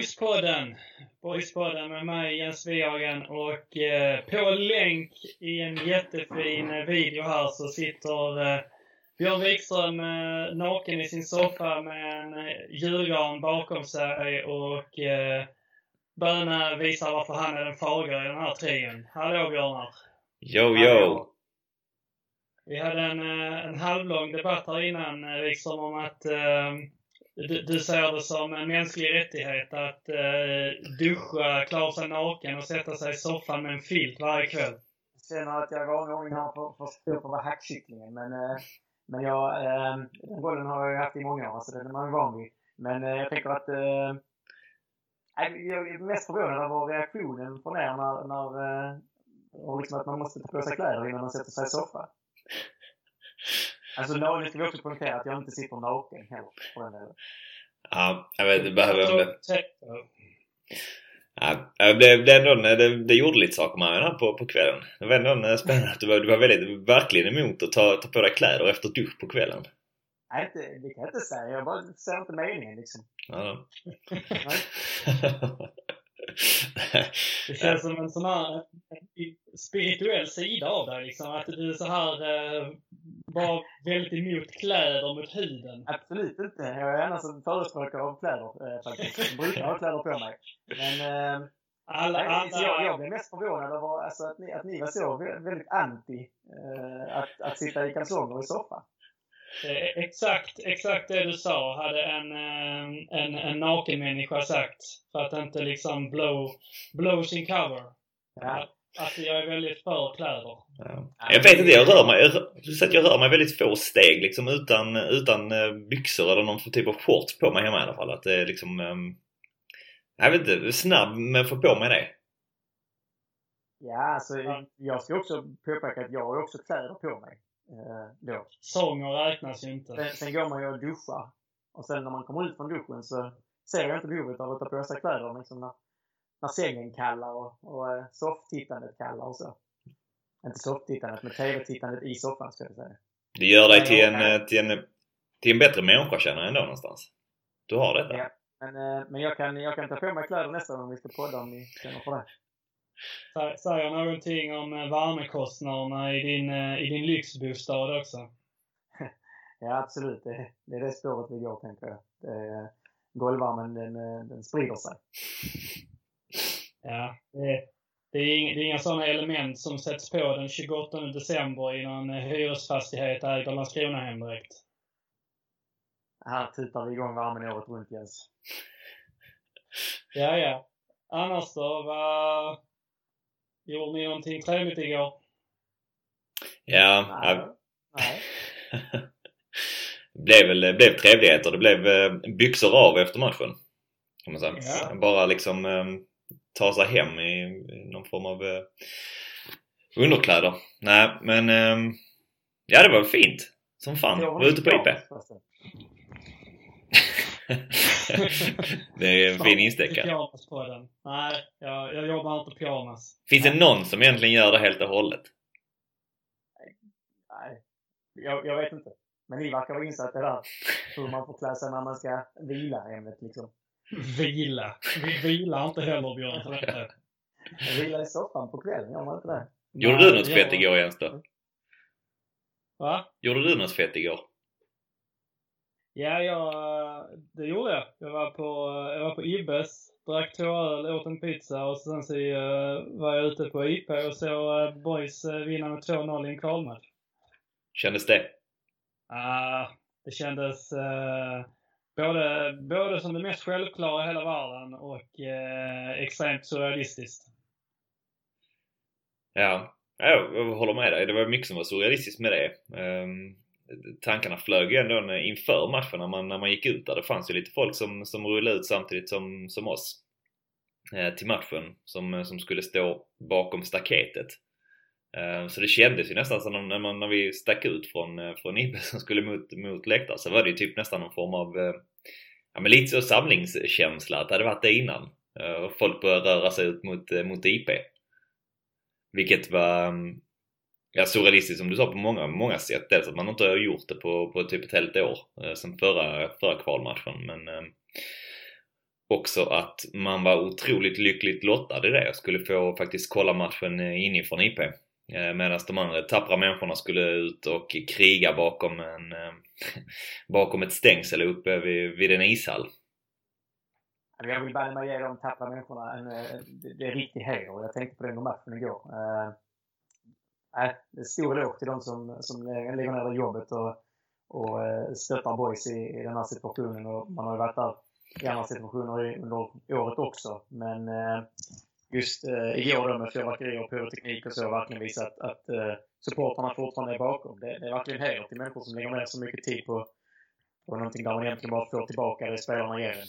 Boyspodden. Boyspodden med mig Jens Wihagen och eh, på länk i en jättefin eh, video här så sitter eh, Björn Wikström eh, naken i sin soffa med en eh, julgran bakom sig och eh, Böne visar varför han är den fagra i den här trion. Hallå Björnar! Yo yo! Vi hade en, eh, en halvlång debatt här innan Wikström om att eh, du, du ser det som en mänsklig rättighet att eh, duscha, klara sig naken och sätta sig i soffan med en filt varje kväll. Jag känner att jag vanligen har för, för stor för att vara hackkycklingen. Men, eh, men jag, eh, den rollen har jag haft i många år, så den är man van vid. Men eh, jag tänker att eh, jag är mest förvånad över reaktionen från er när, när eh, och liksom att man måste ta på sig kläder innan man sätter sig i soffan. Alltså nu ska vi också poängtera att jag inte sitter naken heller. På den delen. Ja, jag vet, det behöver jag inte. Ja, det, blev, det, ändå, det, det gjorde lite saker med mig här på, på kvällen. Det var ändå eh, spännande att du var, du var väldigt, verkligen emot att ta, ta på dig kläder efter dusch på kvällen. Nej, inte, det kan jag inte säga. Jag bara ser inte meningen liksom. Ja. Det känns som en sån här spirituell sida av dig liksom. Att du är så här bara väldigt emot kläder mot huden. Absolut inte. Jag är annars en förespråkare av kläder eh, faktiskt. Jag brukar ha kläder på mig. Men eh, Alla, nej, alla, jag, jag blev mest förvånad över alltså, att, ni, att ni var så vä- väldigt anti eh, att, att sitta i kalsonger i soffan. Eh, Exakt, exakt det du sa hade en, eh, en, en naken människa sagt. För att inte liksom blow, blow sin cover. Ja. Att jag är väldigt för kläder. Ja. Jag vet inte, jag rör mig, så att jag rör mig väldigt få steg liksom utan, utan eh, byxor eller någon typ av shorts på mig hemma i alla fall. Att det är liksom... ehm, jag vet inte, snabb med att få på mig det. Ja, alltså Ja. jag ska också påpeka att jag har också kläder på mig. Eh, då. Sånger räknas ju inte. Sen, sen går man ju och duschar. Och sen när man kommer ut från duschen så ser jag inte behovet av att ta på sig kläder liksom när, när sängen kallar och, och eh, sofftittandet kallar och så. Inte softtittandet, men tv-tittandet i soffan ska jag säga. Det gör dig Nej, till en, nej. eh, till en, till en bättre människa känner jag ändå någonstans. Du har detta. Ja. Men, eh, men jag, kan, jag kan ta på mig kläder nästa gång vi ska podda om ni känner för det. Sä- Säger någonting om eh, värmekostnaderna i din, eh, i din lyxbostad också. Ja, absolut. Det, det är det spåret vi går, tänker jag. Golvvärmen, den, eh, den sprider sig. Ja, det, det, är inga, det är inga sådana element som sätts på den 28 december i någon eh, hyresfastighet ägd av Landskronahem direkt. Här tutar vi igång värmen året runt, Jens. Ja, ja. Annars då? Vad... Gjorde ni någonting trevligt igår? Ja, Nej. ja, Nej. det blev väl blev trevligheter. Det blev eh, byxor av efter matchen. Kan man säga. Ja. Bara liksom eh, ta sig hem i, i någon form av eh, underkläder. Nej, men eh, ja, det var fint. Som fan. Jag Var ute på IP. det är en fin instickare. Nej, jag, jag jobbar inte pyjamas. Finns det någon som egentligen gör det helt och hållet? Nej. Jag, jag vet inte. Men ni verkar vara insatta där. Hur man får klä sig när man ska vila ämnet liksom. Vila. Vi vilar inte heller Björn för detta. Vila i soffan på kvällen, gör man inte det? Gjorde du något fett igår Jens då? Va? Gjorde du något fett igår? Ja, jag, det gjorde jag. Jag var på, jag var på Ibbes, drack två öl, åt en pizza och sen så eh, var jag ute på IP och såg uh, Boys uh, vinna med 2-0 i en kvalmatch. Kändes det? Ah, det kändes eh, både, både som det mest självklara i hela världen och eh, extremt surrealistiskt. Ja, jag håller med dig. Det var mycket som var surrealistiskt med det. Um, tankarna flög ju ändå inför matchen när man, när man gick ut där. Det fanns ju lite folk som, som rullade ut samtidigt som, som oss eh, till matchen som, som skulle stå bakom staketet. Ehm, så det kändes ju nästan som när, man, när vi stack ut från, eh, från Ibbe som skulle mot, mot läktaren så var det ju typ nästan någon form av eh, ja, men lite så samlingskänsla att det hade varit det innan. Eh, och folk började röra sig ut mot, eh, mot IP. Vilket var mm, ja, surrealistiskt som du sa på många, många sätt. Dels att man inte har gjort det på, på typ ett helt år eh, sen förra, förra kvalmatchen. Men eh, också att man var otroligt lyckligt lottad i det. Jag skulle få faktiskt kolla matchen inifrån IP. Eh, Medan de andra tappra människorna skulle ut och kriga bakom, en, eh, bakom ett stängsel uppe vid, vid en ishall. Jag vill bara ge de tappra människorna en, eh, det, det är riktig heder. Jag tänkte på det under matchen igår. Äh, stor eloge till de som, som lägger ner jobbet och, och stöttar boys i, i den här situationen. Och man har ju varit där i andra situationer under året också. Men just eh, igår då med fyrverkeri och pyroteknik och så verkligen visat att, att eh, supportrarna fortfarande är bakom. Det, det är verkligen heder till människor som lägger ner så mycket tid på, på någonting där man egentligen bara får tillbaka det spelarna ger en.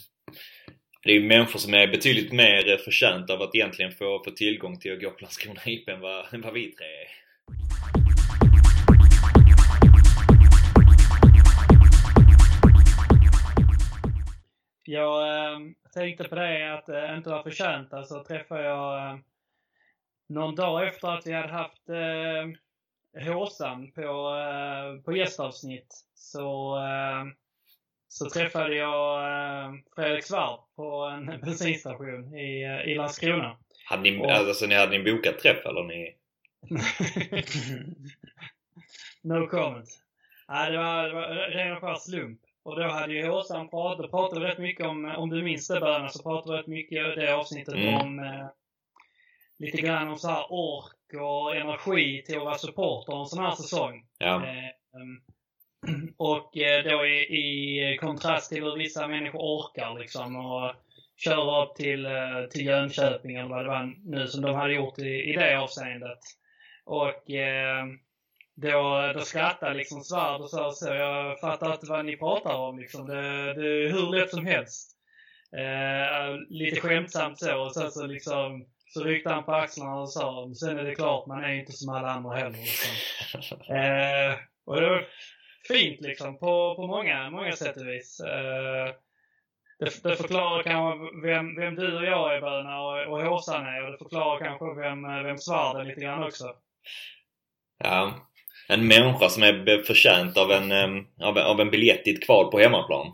Det är ju människor som är betydligt mer förtjänta av att egentligen få, få tillgång till att gå på Landskrona IP än vad, än vad vi tre är. Jag äh, tänkte på det att äh, inte vara förtjänta så alltså, träffade jag äh, någon dag efter att vi hade haft äh, Håsan på, äh, på gästavsnitt så, äh, så träffade jag äh, Fredrik Svart på en bensinstation i, i Landskrona. Hade ni, och, alltså, ni, hade ni bokat träff eller ni? no comment. Nej, det var, det var ren och skär slump. Och då hade ju Håsan pratat, pratade rätt mycket om, om du minns det Börna, så pratade rätt mycket i det avsnittet mm. om eh, lite grann om så här ork och energi till att vara supporter en sån här säsong. Ja. Eh, och eh, då i, i, kontrast till hur vissa människor orkar liksom och köra upp till, eh, till Jönköping eller vad det var nu som de hade gjort i, i det avseendet. Och eh, då, då skrattade liksom Svärd och sa så. Jag fattar inte vad ni pratar om liksom. Det, det är hur lätt som helst. Eh, lite skämtsamt så. Och sen så liksom så ryckte han på axlarna och sa sen är det klart, man är inte som alla andra heller. Liksom. Eh, och det var fint liksom på, på många, många sätt och vis. Eh, det, det, förklarar kanske vem, vem du och jag är Böna och, och Håsan är och det förklarar kanske vem, vem Svärd är lite grann också. Ja, en människa som är förtjänt av en, av, av en biljett i ett kval på hemmaplan.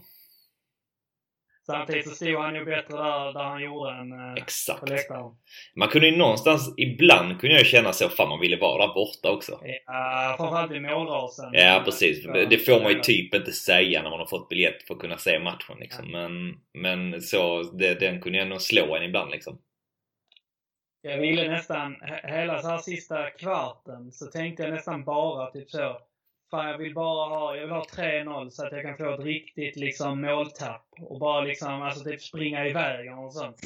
Samtidigt så stod han ju bättre där, där han gjorde än eh, Exakt. på läktaren. Man kunde ju någonstans, ibland kunde jag känna så, fan man ville vara där borta också. Ja, framförallt i målrasen. Ja, precis. Det får man ju typ inte säga när man har fått biljett för att kunna se matchen liksom. Men, men så, det, den kunde ju ändå slå en ibland liksom. Jag ville nästan, hela så här sista kvarten, så tänkte jag nästan bara typ så. Fan, jag vill bara ha, jag vill ha 3-0 så att jag kan få ett riktigt liksom måltapp. Och bara liksom, alltså typ springa iväg och sånt.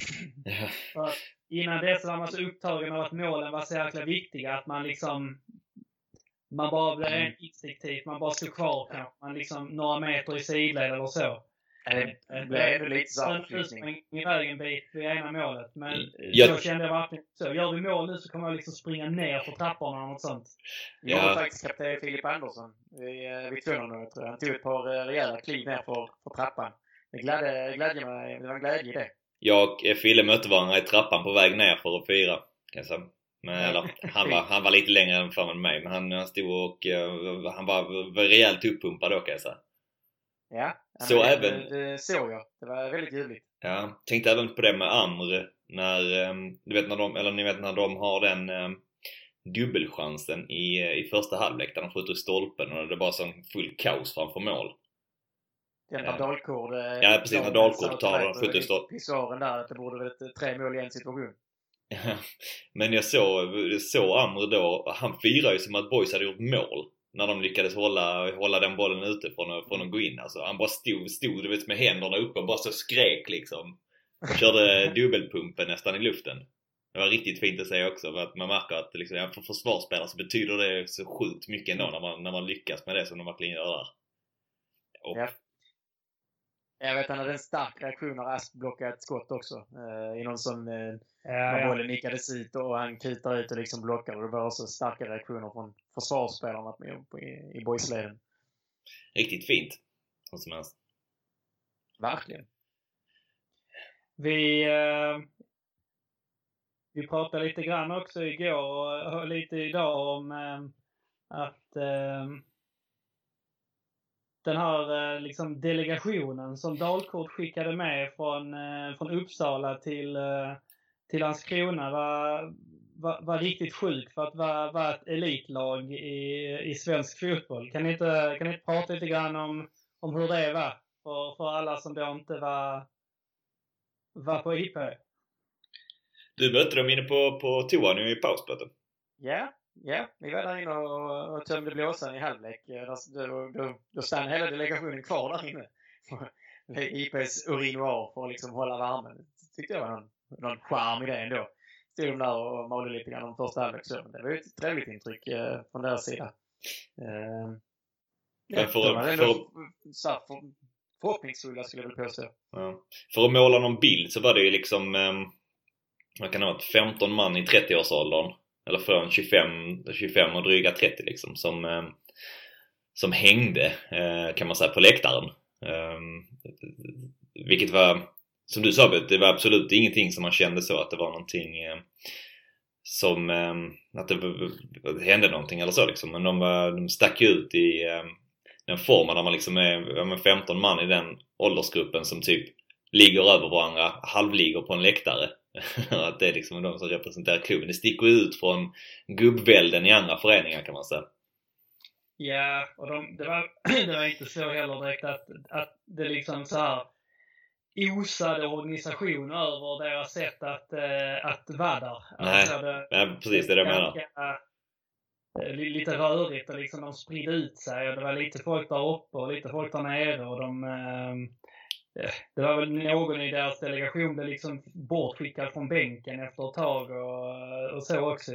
För innan dess var man så upptagen av att målen var så jäkla viktiga att man liksom man bara blev mm. instinktivt, man bara stod kvar kanske. Man liksom några meter i sidled eller så. Det blev lite så här iväg en bit vid ena målet. Men jag... så kände jag verkligen så. Gör vi mål nu så kommer jag liksom springa ner för trapporna eller något sånt. Jag ja. faktiskt kapten Filip Andersson vid, vid tunneln tror jag. Han tog ett par eh, rejäla kliv ner för, för trappan. Det gladde, gladde mig. Det var en glädje i det. Jag och Fille mötte varandra i trappan på väg ner för att fira. Kan jag säga. Men, eller, han, var, han var lite längre fram än mig men han, han stod och han var, var rejält uppumpad då kan jag säga. Ja, så det, även... det såg jag. Det var väldigt ljuvligt. Ja, tänkte även på det med Amr. När, ehm, du vet när de, eller ni vet när de har den um, dubbelchansen i, i första halvlek där de skjuter stolpen och det är bara sån full kaos framför mål. Den där Dalkurd... Ja, precis. När Dalkurd tar den och skjuter stolpen. Pisaren där, att det borde ett tre mål i en situation. Men jag såg, såg Amr då, han firar ju som att Boys hade gjort mål när de lyckades hålla, hålla den bollen ute från att, från att gå in. Alltså, han bara stod, stod du vet, med händerna uppe och bara så skrek liksom. Körde dubbelpumpen nästan i luften. Det var riktigt fint att se också för att man märker att liksom, ja, för försvarsspelare så betyder det så sjukt mycket ändå när man, när man lyckas med det som de verkligen gör där. Och, ja. Jag vet han hade en stark reaktion när Asp blockade ett skott också. Eh, I någon sån... Eh, ja, när ja. bollen nickades ut och han kutar ut och liksom blockar. Och det var också starka reaktioner från försvarsspelarna i, i boysleden. Riktigt fint. Hur som helst. Verkligen. Vi... Eh, vi pratade lite grann också igår och, och lite idag om eh, att eh, den här eh, liksom delegationen som Dalkort skickade med från, eh, från Uppsala till, eh, till Landskrona var, var, var riktigt sjuk för att vara, vara ett elitlag i, i svensk fotboll. Kan ni, inte, kan ni inte prata lite grann om, om hur det var för, för alla som då inte var, var på IP? Du mötte dem inne på, på toa nu i pausplatten. Ja, ja. Vi var där inne och, och tömde blåsan i halvlek. Då, då, då stannade hela delegationen kvar där inne. IPs urinoar för att liksom hålla värmen. Det tyckte jag var någon, någon charm i det ändå. Stod de där och malde lite grann om första halvlek. Det var ju ett trevligt intryck eh, från deras sida. Eh, ja, för, de ändå för, för, för, förhoppningsfulla skulle jag väl påstå. Ja. För att måla någon bild så var det ju liksom um vad kan ha varit, 15 man i 30-årsåldern. Eller från 25, 25 och dryga 30 liksom som, eh, som hängde eh, kan man säga på läktaren. Eh, vilket var, som du sa det var absolut ingenting som man kände så att det var någonting eh, som, eh, att det hände någonting eller så liksom. Men de, var, de stack ut i eh, den formen där man liksom är 15 man i den åldersgruppen som typ ligger över varandra, halvligger på en läktare att det är liksom de som representerar klubben. Det sticker ut från gubbvälden i andra föreningar kan man säga. Ja, och de, det, var, det var inte så heller direkt att, att det liksom så här osade organisation över deras sätt att, äh, att vara där. Nej, alltså det, ja, precis det är det jag menar. Äh, lite rörigt och liksom de spridde ut sig och det var lite folk där uppe och lite folk där nere och de äh, det var väl någon i deras delegation blev liksom bortskickad från bänken efter ett tag och, och så också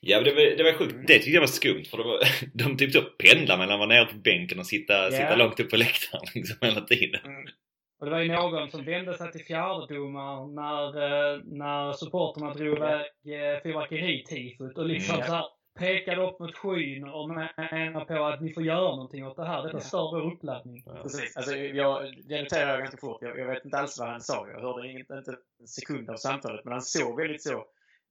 Ja det var, det var sjukt. Det tyckte jag var skumt för det var, de typ så pendlade mellan att vara nere på bänken och sitta, yeah. sitta långt upp på läktaren liksom hela tiden. Mm. Och det var ju någon som vände sig till fjärdedomaren när, eh, när supporterna drog iväg eh, fyrverkeritifot och liksom mm. så här, pekade upp mot skyn och menar på att ni får göra någonting åt det här. Detta stör vår uppladdning. Ja. Precis. Alltså, jag, det noterade jag ganska fort. Jag, jag, vet inte alls vad han sa. Jag hörde inget, inte en sekund av samtalet. Men han såg väldigt så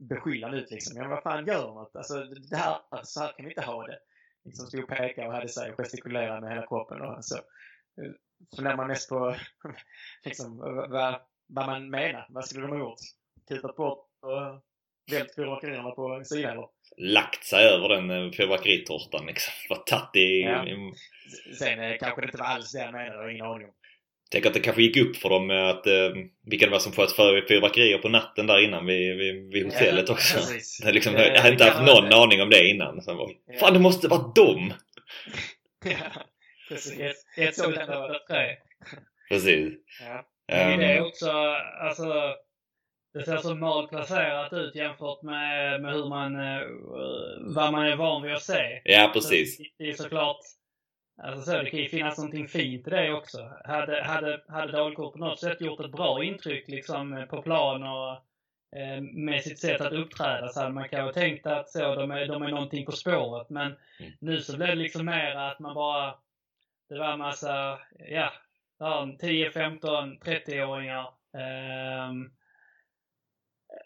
beskyllande ut liksom. Men vad fan gör något? Alltså, det här, så här kan vi inte ha det. Liksom stod och pekade och hade sig gestikulerade med hela kroppen och så. Funderar man mest på liksom, vad, vad man menar. Vad skulle de ha gjort? Kutat bort och vält fyrverkerierna på sidan lagt sig över den eh, fyrverkeritårtan liksom. Var tagit i... Ja. Sen eh, kanske det inte var alls det jag menade, jag har ingen aning om. Tänk att det kanske gick upp för dem att eh, vilka det var som sköt fyrverkerier på natten där innan vid, vid, vid hotellet ja, också. Precis. Jag, liksom, jag hade inte haft någon det. aning om det innan. Var, ja. Fan det måste vara dem! ja, precis. Ett, ett sånt var tre. Precis. Ja. Men det är ehm. också, alltså det ser så malplacerat ut jämfört med, med hur man, eh, vad man är van vid att se. Ja, precis. Så det är såklart, alltså så, det kan ju finnas någonting fint i det också. Hade, hade, hade Dalkurd på något sätt gjort ett bra intryck liksom på plan och eh, med sitt sätt att uppträda så hade man kanske tänkt att så, de är, de är någonting på spåret. Men mm. nu så blev det liksom mer att man bara, det var en massa, ja, 10, 15, 30-åringar. Eh,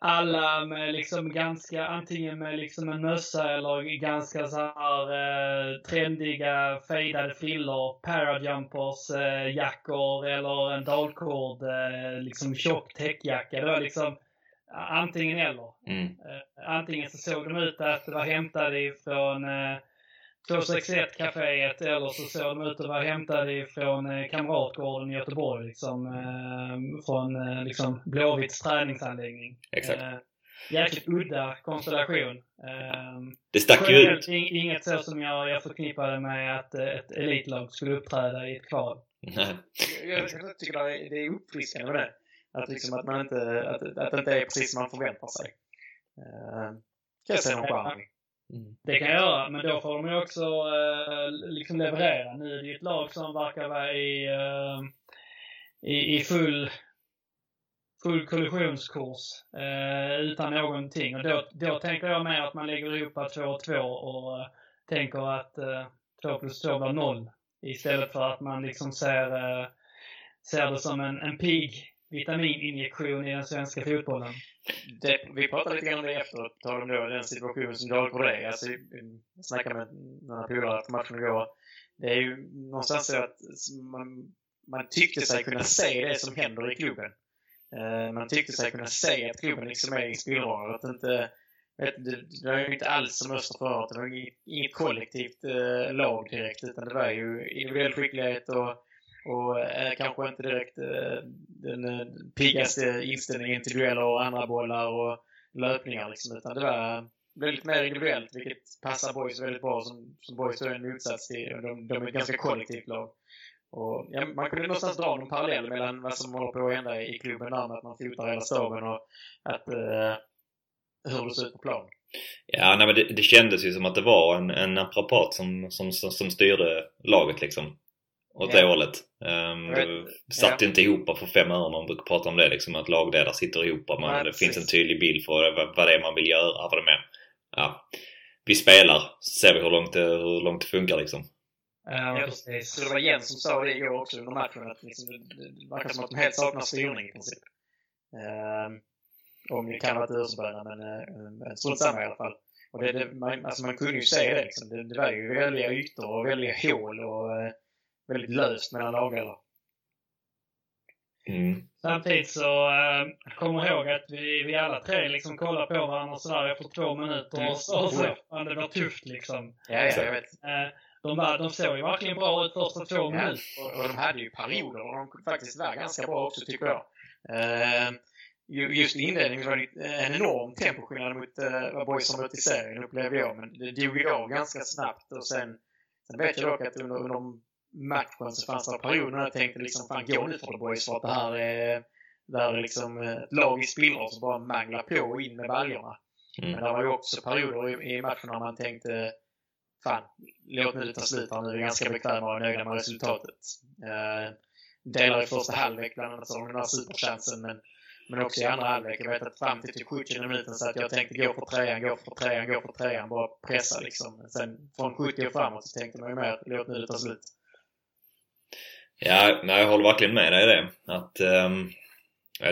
alla med liksom ganska, antingen med liksom en mössa eller ganska så här eh, trendiga fejdade frillor, parajumpers, eh, jackor eller en dalkord, eh, liksom tjock täckjacka. Det var liksom antingen eller. Mm. Eh, antingen så såg de ut att det var hämtade ifrån eh, 261 kaféet eller så såg de ut att vara hämtade ifrån eh, Kamratgården i Göteborg. Liksom, från eh, liksom, Blåvitts träningsanläggning. Exakt. Jäkligt udda konstellation. Eh, det stack ju ut. Inget så som jag, jag förknippade med att ett elitlag skulle uppträda i ett kval. jag, jag tycker det är uppfriskande med det. Att, liksom, att, man inte, att, att det inte är precis som man förväntar sig. Uh, kan jag säga någon charm Mm. Det kan jag göra, men då får de ju också eh, liksom leverera. Nu är det ju ett lag som verkar vara i, eh, i, i, full, full kollisionskurs eh, utan någonting. Och då, då tänker jag mer att man lägger ihop 2 och 2 och eh, tänker att eh, 2 plus 2 blir 0. Istället för att man liksom ser, eh, ser det som en, en pigg vitamininjektion i den svenska fotbollen. Det, vi pratade lite grann om det efteråt, tal om då den situationen som Dahl det. Alltså, jag snackade med några polare efter matchen igår. Det är ju någonstans så att man, man tyckte sig kunna se det som händer i klubben. Uh, man tyckte sig kunna se att klubben liksom är i spillror. Att inte, vet, det, det var ju inte alls som Öster förut. Det var inget, inget kollektivt uh, lag direkt, utan det var ju individuell skicklighet och och är kanske inte direkt eh, den eh, piggaste inställningen till dueller och andra bollar och löpningar. Liksom, utan det var väldigt mer individuellt, vilket passar Boys väldigt bra. Som, som Boys är en motsats till. De, de är ett ganska kollektivt lag. Och, ja, man kunde någonstans dra någon parallell mellan vad som håller på att hända i klubben där med att man fotar hela staben och att, eh, hur det ser ut på plan. Ja, nej, men det, det kändes ju som att det var en, en naprapat som, som, som, som styrde laget liksom åt det hållet. Um, det satt ja. inte ihop för fem öre. Man brukar prata om det liksom att lagledare sitter ihop. Man, ja, det precis. finns en tydlig bild för vad, vad det är man vill göra. Vad det är. Ja. Vi spelar, så ser vi hur långt det, hur långt det funkar liksom. Ja, precis. det var Jens som sa det igår också under matchen att liksom, det, det verkar som att de helt saknar styrning i princip. Um, om det kan vara ett Ursberg, men uh, strunt samma i alla fall. Och det, det, man, alltså man kunde ju se det liksom. Det, det var ju väldiga ytor och väldiga hål och uh, väldigt löst mellan lagarna. Mm. Samtidigt så äh, kom ihåg att vi, vi alla tre liksom kollade på varandra sådär efter två minuter mm. och så, så fan, det var tufft liksom. Ja, ja, jag vet. Äh, de, var, de såg ju verkligen bra ut första två ja. minuter. Och, och de hade ju perioder och de faktiskt var ganska bra också tycker jag. Uh, just i inledningen var det en enorm temposkillnad mot uh, vad Boys har mött i serien upplevde jag. Men det dog ju av ganska snabbt och sen, sen vet jag dock att under, under de matchen så fanns det perioder när jag tänkte liksom, fan gå nu för The Boys för att det här är, det här är liksom ett lag i spillror som bara manglar på och in med baljorna. Mm. Men det var ju också perioder i, i matchen när man tänkte fan, låt nu ta slut här nu. Vi är ganska bekväma och nöjda med resultatet. Eh, delar i första halvlek bland annat så den här superchansen men, men också i andra halvlek. Jag vet att fram till typ 70 minuten så att jag tänkte gå för trean, gå för trean, gå för trean, bara pressa liksom. Sen från 70 och framåt så tänkte man ju mer, låt nu ta slut. Ja, nej, jag håller verkligen med dig i det. Att, um,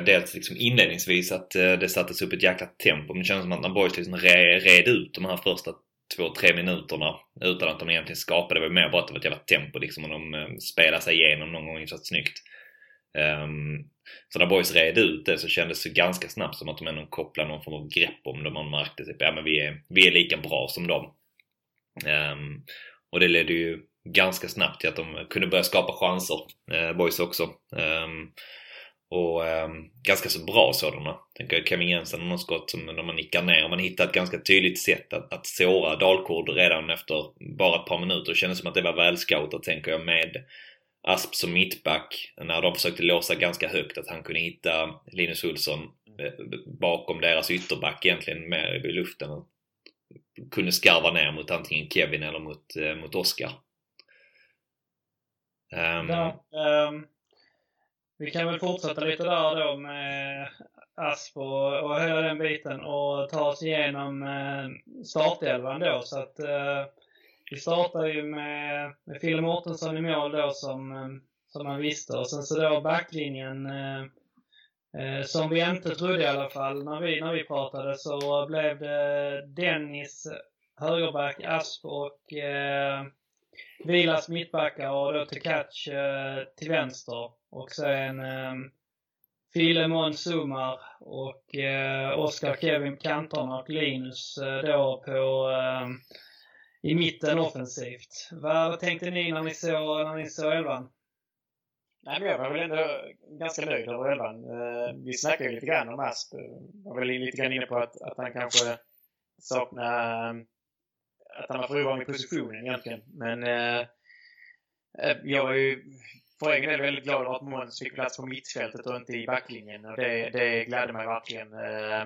dels liksom inledningsvis att uh, det sattes upp ett jäkla tempo. Men det känns som att när Boys liksom re, red ut de här första två, tre minuterna utan att de egentligen skapade. Det var mer bara att det var ett jävla tempo liksom och de um, spelade sig igenom någon gång så snyggt. Um, så när Boys red ut det så kändes det ganska snabbt som att de ändå kopplade någon form av grepp om det. Man märkte typ, ja men vi är, vi är lika bra som dem. Um, och det ledde ju ganska snabbt till att de kunde börja skapa chanser, eh, boys också. Um, och um, ganska så bra sådana. Tänker Kevin Jensen har något skott som när man nickar ner man hittar ett ganska tydligt sätt att, att såra Dalkurd redan efter bara ett par minuter. Det kändes som att det var välscoutat tänker jag med Asp som mittback när de försökte låsa ganska högt att han kunde hitta Linus Olsson eh, bakom deras ytterback egentligen med i luften och kunde skarva ner mot antingen Kevin eller mot, eh, mot Oskar. Um, ja, um, vi kan väl fortsätta lite där då med Asp och, och hela den biten och ta oss igenom uh, startelvan då. Så att uh, vi startar ju med, med Fille Mårtensson i mål då som, um, som man visste. Och sen så då backlinjen uh, som vi inte trodde i alla fall när vi, när vi pratade så blev det Dennis högerback, Asp och Vilas mittbackar och då Tekac eh, till vänster. Och sen eh, Filemon Sumar och eh, Oskar Kevin på kanterna och Linus eh, då på eh, i mitten offensivt. Vad tänkte ni när ni såg, när ni såg elvan? Nej, men jag var väl ändå ganska nöjd över elvan. Eh, vi snackade ju lite grann om Asp. Jag var väl lite grann inne på att, att han kanske saknar ehm, att han var för ovan i positionen egentligen. Men eh, eh, jag var ju för egen del väldigt glad över att Måns fick plats på mittfältet och inte i backlinjen. Och det, det glädde mig verkligen. Eh,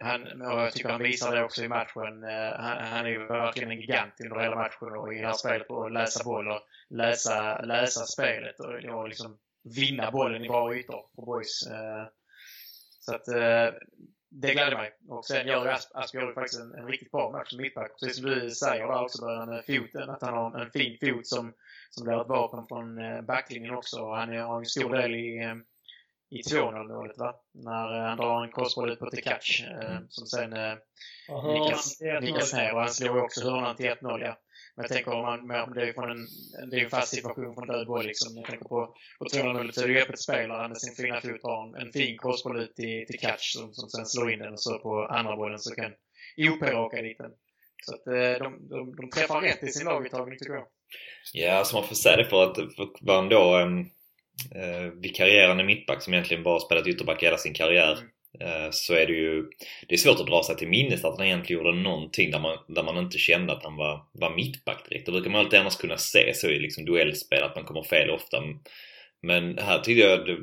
han, och jag tycker han visar det också i matchen. Eh, han, han, är ju verkligen en gigant under hela matchen och i det här spelet på att läsa boll och läsa, läsa spelet och, och liksom vinna bollen i bra ytor på boys. Eh, så att det gläder mig. Och sen gör Asp, Asp gör faktiskt en, en, riktigt bra match som mittback. Precis som du säger där också med foten, att han har en fin fot som, som blir ett vapen från eh, backlinjen också. Och han har en stor del. i, eh, i 2-0 målet va? När eh, han drar en crossboll ut på catch eh, som sen eh, nickas, nickas ner och han slår också hörnan till 1-0 ja. Men jag tänker om man, det är från en, det är en fast situation från död boll liksom. Jag tänker på, på 200 så är det ju öppet spel han med sin fina fot har en, en fin crossboll ut till, till catch som, som sen slår in den och så på andra bollen så kan OP raka dit den. Så att de, de, de träffar rätt i sin laguttagning tycker jag. Ja, alltså man får säga det för att var han då en eh, vikarierande mittback som egentligen bara spelat ytterback hela sin karriär mm. Eh, så är det ju det är svårt att dra sig till minnes att han egentligen gjorde någonting där man, där man inte kände att han var, var mittback direkt. Det brukar man alltid annars kunna se så i liksom duellspel att man kommer fel ofta. Men här tyckte jag, det,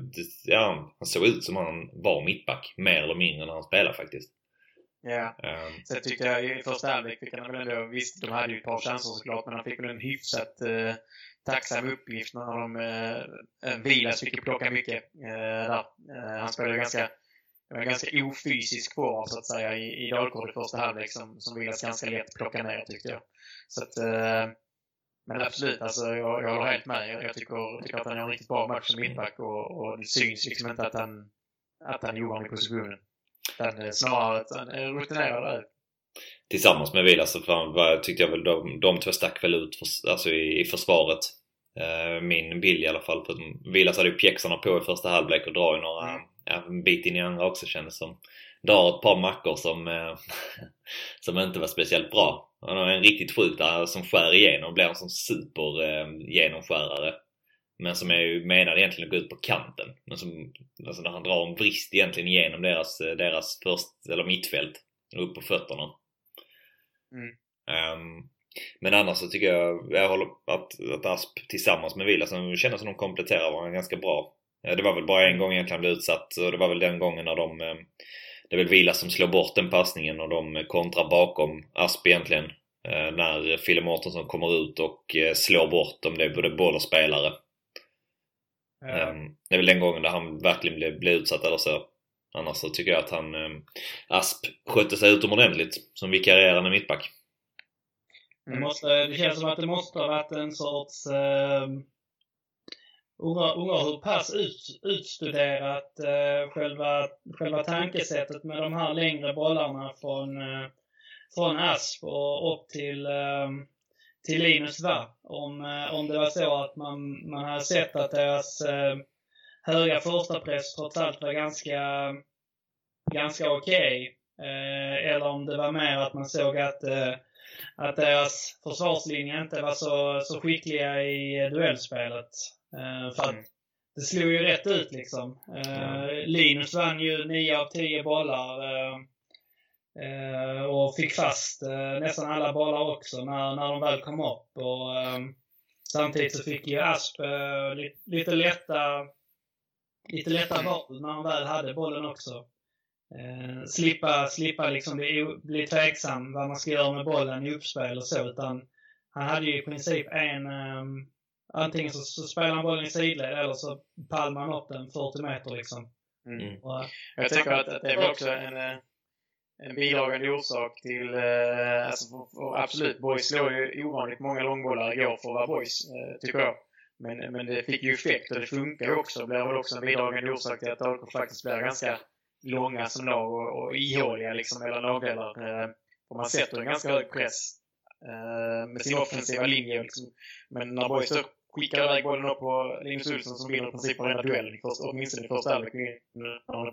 ja, han såg ut som han var mittback mer eller mindre när han spelade faktiskt. Ja. Um, Sen tyckte jag i första halvlek fick han väl ändå, visst de hade ju ett par chanser såklart, men han fick väl en hyfsat uh, tacksam uppgift när de, uh, Vilas fick ju plocka mycket uh, där. Uh, han spelade ganska det var en ganska ofysisk forward så att säga i, i Dalkurd i första halvlek som, som Vilas ganska lätt plocka ner tyckte jag. Så att, eh, men absolut, alltså, jag, jag håller helt med. Jag, jag tycker, tycker att han gör en riktigt bra match som mittback och, och det syns liksom inte att han, att han ovan i positionen. Utan snarare att han är rutinerad där. Tillsammans med Vilas så tyckte jag väl de, de två stack väl ut för, alltså i, i försvaret. Uh, min bild i alla fall. Vilas hade ju pjäxorna på i första halvlek och drar ju några mm ja, en bit in i andra också kändes som. Drar ett par mackor som, eh, som inte var speciellt bra. Han har en riktigt sjuk där som skär igenom, blir en sån super eh, genomskärare. Men som är ju menad egentligen att gå ut på kanten. Men som, alltså när han drar en brist egentligen igenom deras, eh, deras först, eller mittfält. Upp på fötterna. Mm. Um, men annars så tycker jag, jag håller att, att Asp tillsammans med Vila, som känner som de kompletterar varandra ganska bra. Det var väl bara en gång egentligen han blev utsatt och det var väl den gången när de eh, Det är väl Vila som slår bort den passningen och de kontrar bakom Asp egentligen. Eh, när Fille Mårtensson kommer ut och eh, slår bort om det är både boll och spelare. Ja. Ehm, det är väl den gången där han verkligen blev, blev utsatt eller så. Annars så tycker jag att han Asp skötte sig utomordentligt som vikarierande mittback. Det, måste, det känns som att det måste ha varit en sorts eh, undrar, undrar hur pass ut, utstuderat eh, själva, själva tankesättet med de här längre bollarna från, eh, från Asp och upp till, eh, till Linus var. Om, eh, om det var så att man, man hade sett att deras eh, höga första press trots allt var ganska, ganska okej. Okay. Eh, eller om det var mer att man såg att eh, att deras försvarslinje inte var så, så skickliga i duellspelet. Uh, för att mm. det slog ju rätt ut liksom. Uh, Linus vann ju 9 av 10 bollar. Och fick fast nästan alla bollar också när, när de väl kom upp. Och, samtidigt så fick ju Asp lite, lite lätta lite lätta val när han väl hade bollen också. Eh, slippa slippa liksom bli, bli tveksam vad man ska göra med bollen i uppspel och så. Utan han hade ju i princip en, um, Antingen så, så spelar han bollen i sidled eller så palmar han upp den 40 meter liksom. Mm. Och, jag tänker att, att det är väl också en, eh, en bidragande orsak till, eh, alltså för, för, absolut, Boys slår ju ovanligt många långbollar igår för att vara Boys, eh, tycker jag. Men, men det fick ju effekt och det funkar ju också. Det blir väl också en bidragande orsak till att AIK faktiskt blir ganska långa som lag och, och ihåliga liksom mellan lagdelar. Eh, och man sätter en ganska hög press eh, med sin offensiva linje. Liksom. Men när Boys skickar iväg bollen upp på Linus Olsson som vinner i princip varenda duell, åtminstone i första halvlek, vinner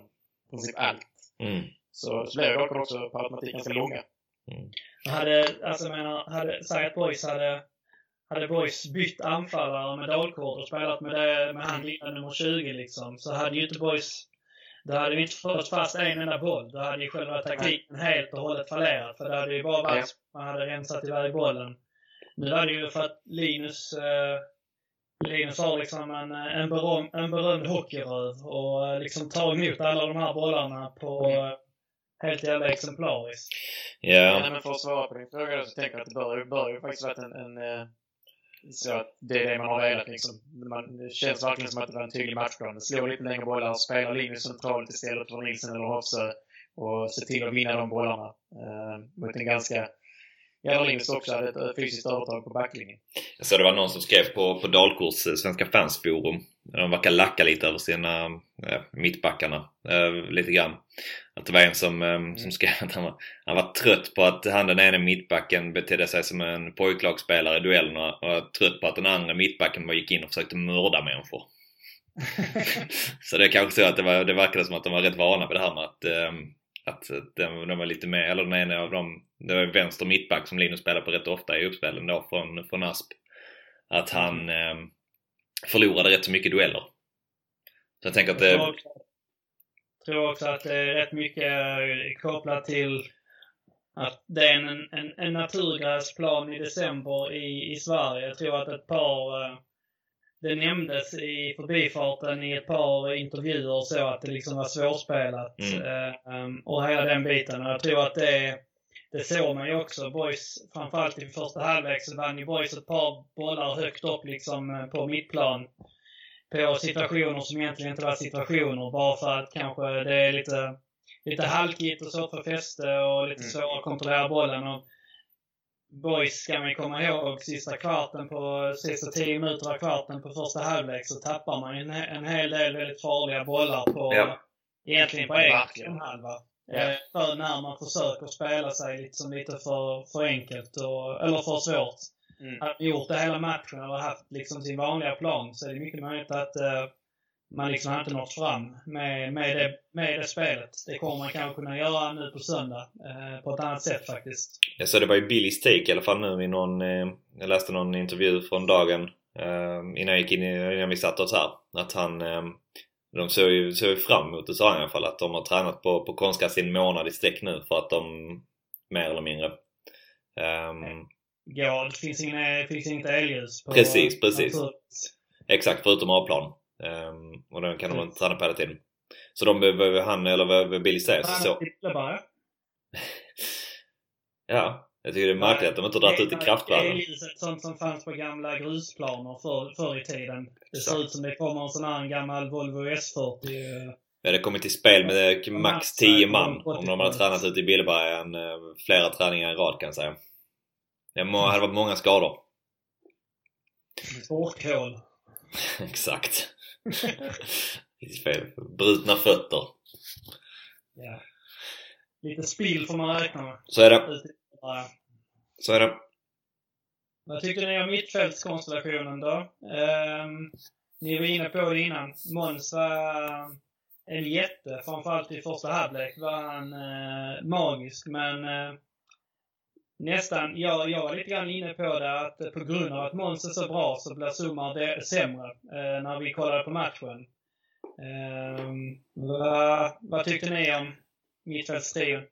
i princip allt. Mm. Så, så blev det också på automatik ganska långa. Mm. Hade, alltså menar, hade, säg att Boys hade, hade Boys bytt anfallare med Dalkurd och spelat med, det, med han nummer 20 liksom, så hade ju inte Boys då hade vi inte fått fast en enda boll. Då hade ju själva taktiken helt och hållet fallerat. För det hade ju bara varit ja. man hade rensat iväg bollen. Nu var det ju för att Linus eh, Linus har liksom en, en, beröm, en berömd hockeyröv och eh, liksom tar emot alla de här bollarna på mm. helt jävla exemplariskt. Ja. ja. men för att svara på din fråga så tänker jag att det bör, bör ju faktiskt varit en, en eh, så att det är det man har velat liksom. Man, det känns verkligen som att det var en tydlig matchplan. Slå lite längre bollar, spela linjen centralt istället för Nilsen eller Hoffsö och se till att vinna de bollarna eh, mot en ganska Jarlinus också hade ett fysiskt övertag på backlinjen. Jag såg det var någon som skrev på, på Dalkurds Svenska fansforum. De verkar lacka lite över sina äh, mittbackarna. Äh, lite grann. Att det var en som, äh, som skrev att han var, han var trött på att han den ene mittbacken betedde sig som en pojklagsspelare i duellerna och var trött på att den andra mittbacken bara gick in och försökte mörda människor. så det är kanske så att det, var, det verkade som att de var rätt vana vid det här med att att de, de var lite mer, eller den ena av dem, det var vänster mittback som Linus spelar på rätt ofta i uppspelen då från, från Asp. Att han eh, förlorade rätt så mycket dueller. Så jag tänker att det... Jag tror också att det är rätt mycket kopplat till att det är en, en, en naturgräsplan i december i, i Sverige. Jag tror att ett par eh, det nämndes i förbifarten i ett par intervjuer så att det liksom var svårspelat. Mm. Um, och hela den biten. Och jag tror att det, det såg man ju också. Boys, framförallt i första halvlek så vann ju Boys ett par bollar högt upp liksom eh, på mittplan. På situationer som egentligen inte var situationer. Bara för att kanske det är lite, lite halkigt och så för fäste och lite mm. svårare att kontrollera bollen. Och Boys ska man komma ihåg, sista kvarten på, sista tio minuter av kvarten på första halvlek så tappar man en, en hel del väldigt farliga bollar på, ja. egentligen på egen halva. Ja. Eh, för när man försöker spela sig liksom lite för, för enkelt och, eller för svårt. Mm. Hade gjort det hela matchen eller haft liksom sin vanliga plan så är det mycket möjligt att uh, man liksom har inte nått fram med, med, det, med det spelet. Det kommer man kanske kunna göra nu på söndag eh, på ett annat sätt faktiskt. Jag såg det var ju Billys take i alla fall nu i någon, eh, jag läste någon intervju från dagen eh, innan jag gick in innan vi satte oss här. Att han, eh, de såg ju, såg ju fram emot det sa han i alla fall, att de har tränat på, på konstgräs i en månad i sträck nu för att de, mer eller mindre. Um, ja, det finns, inga, finns inget elljus på Precis, precis. Exakt, förutom A-plan. Um, och den kan de träna på hela tiden. Så de behöver han eller vad Billy säger så... ja, jag tycker det är märkligt att de inte har dragit ut i kraftvärden. Det är sånt som fanns på gamla grusplaner för, förr i tiden. Det ser ut som det kommer en sån här gammal Volvo S40. Ja, det kommer till spel med max 10 man om de hade tränat ute i Billebergen eh, flera träningar i rad kan jag säga. Det hade varit många skador. Spårkål. Exakt. fel. Brutna fötter. Ja. Lite spill får man räkna med. Så är det. Så är det. Vad tycker ni om mittfältskonstellationen då? Um, ni var inne på det innan. Måns var en jätte, framförallt i första halvlek var han uh, magisk, men uh, nästan, jag, jag var lite grann inne på det att på grund av att Måns är så bra så blir Sumar sämre eh, när vi kollade på matchen. Eh, vad, vad tyckte ni om mittfältstrion?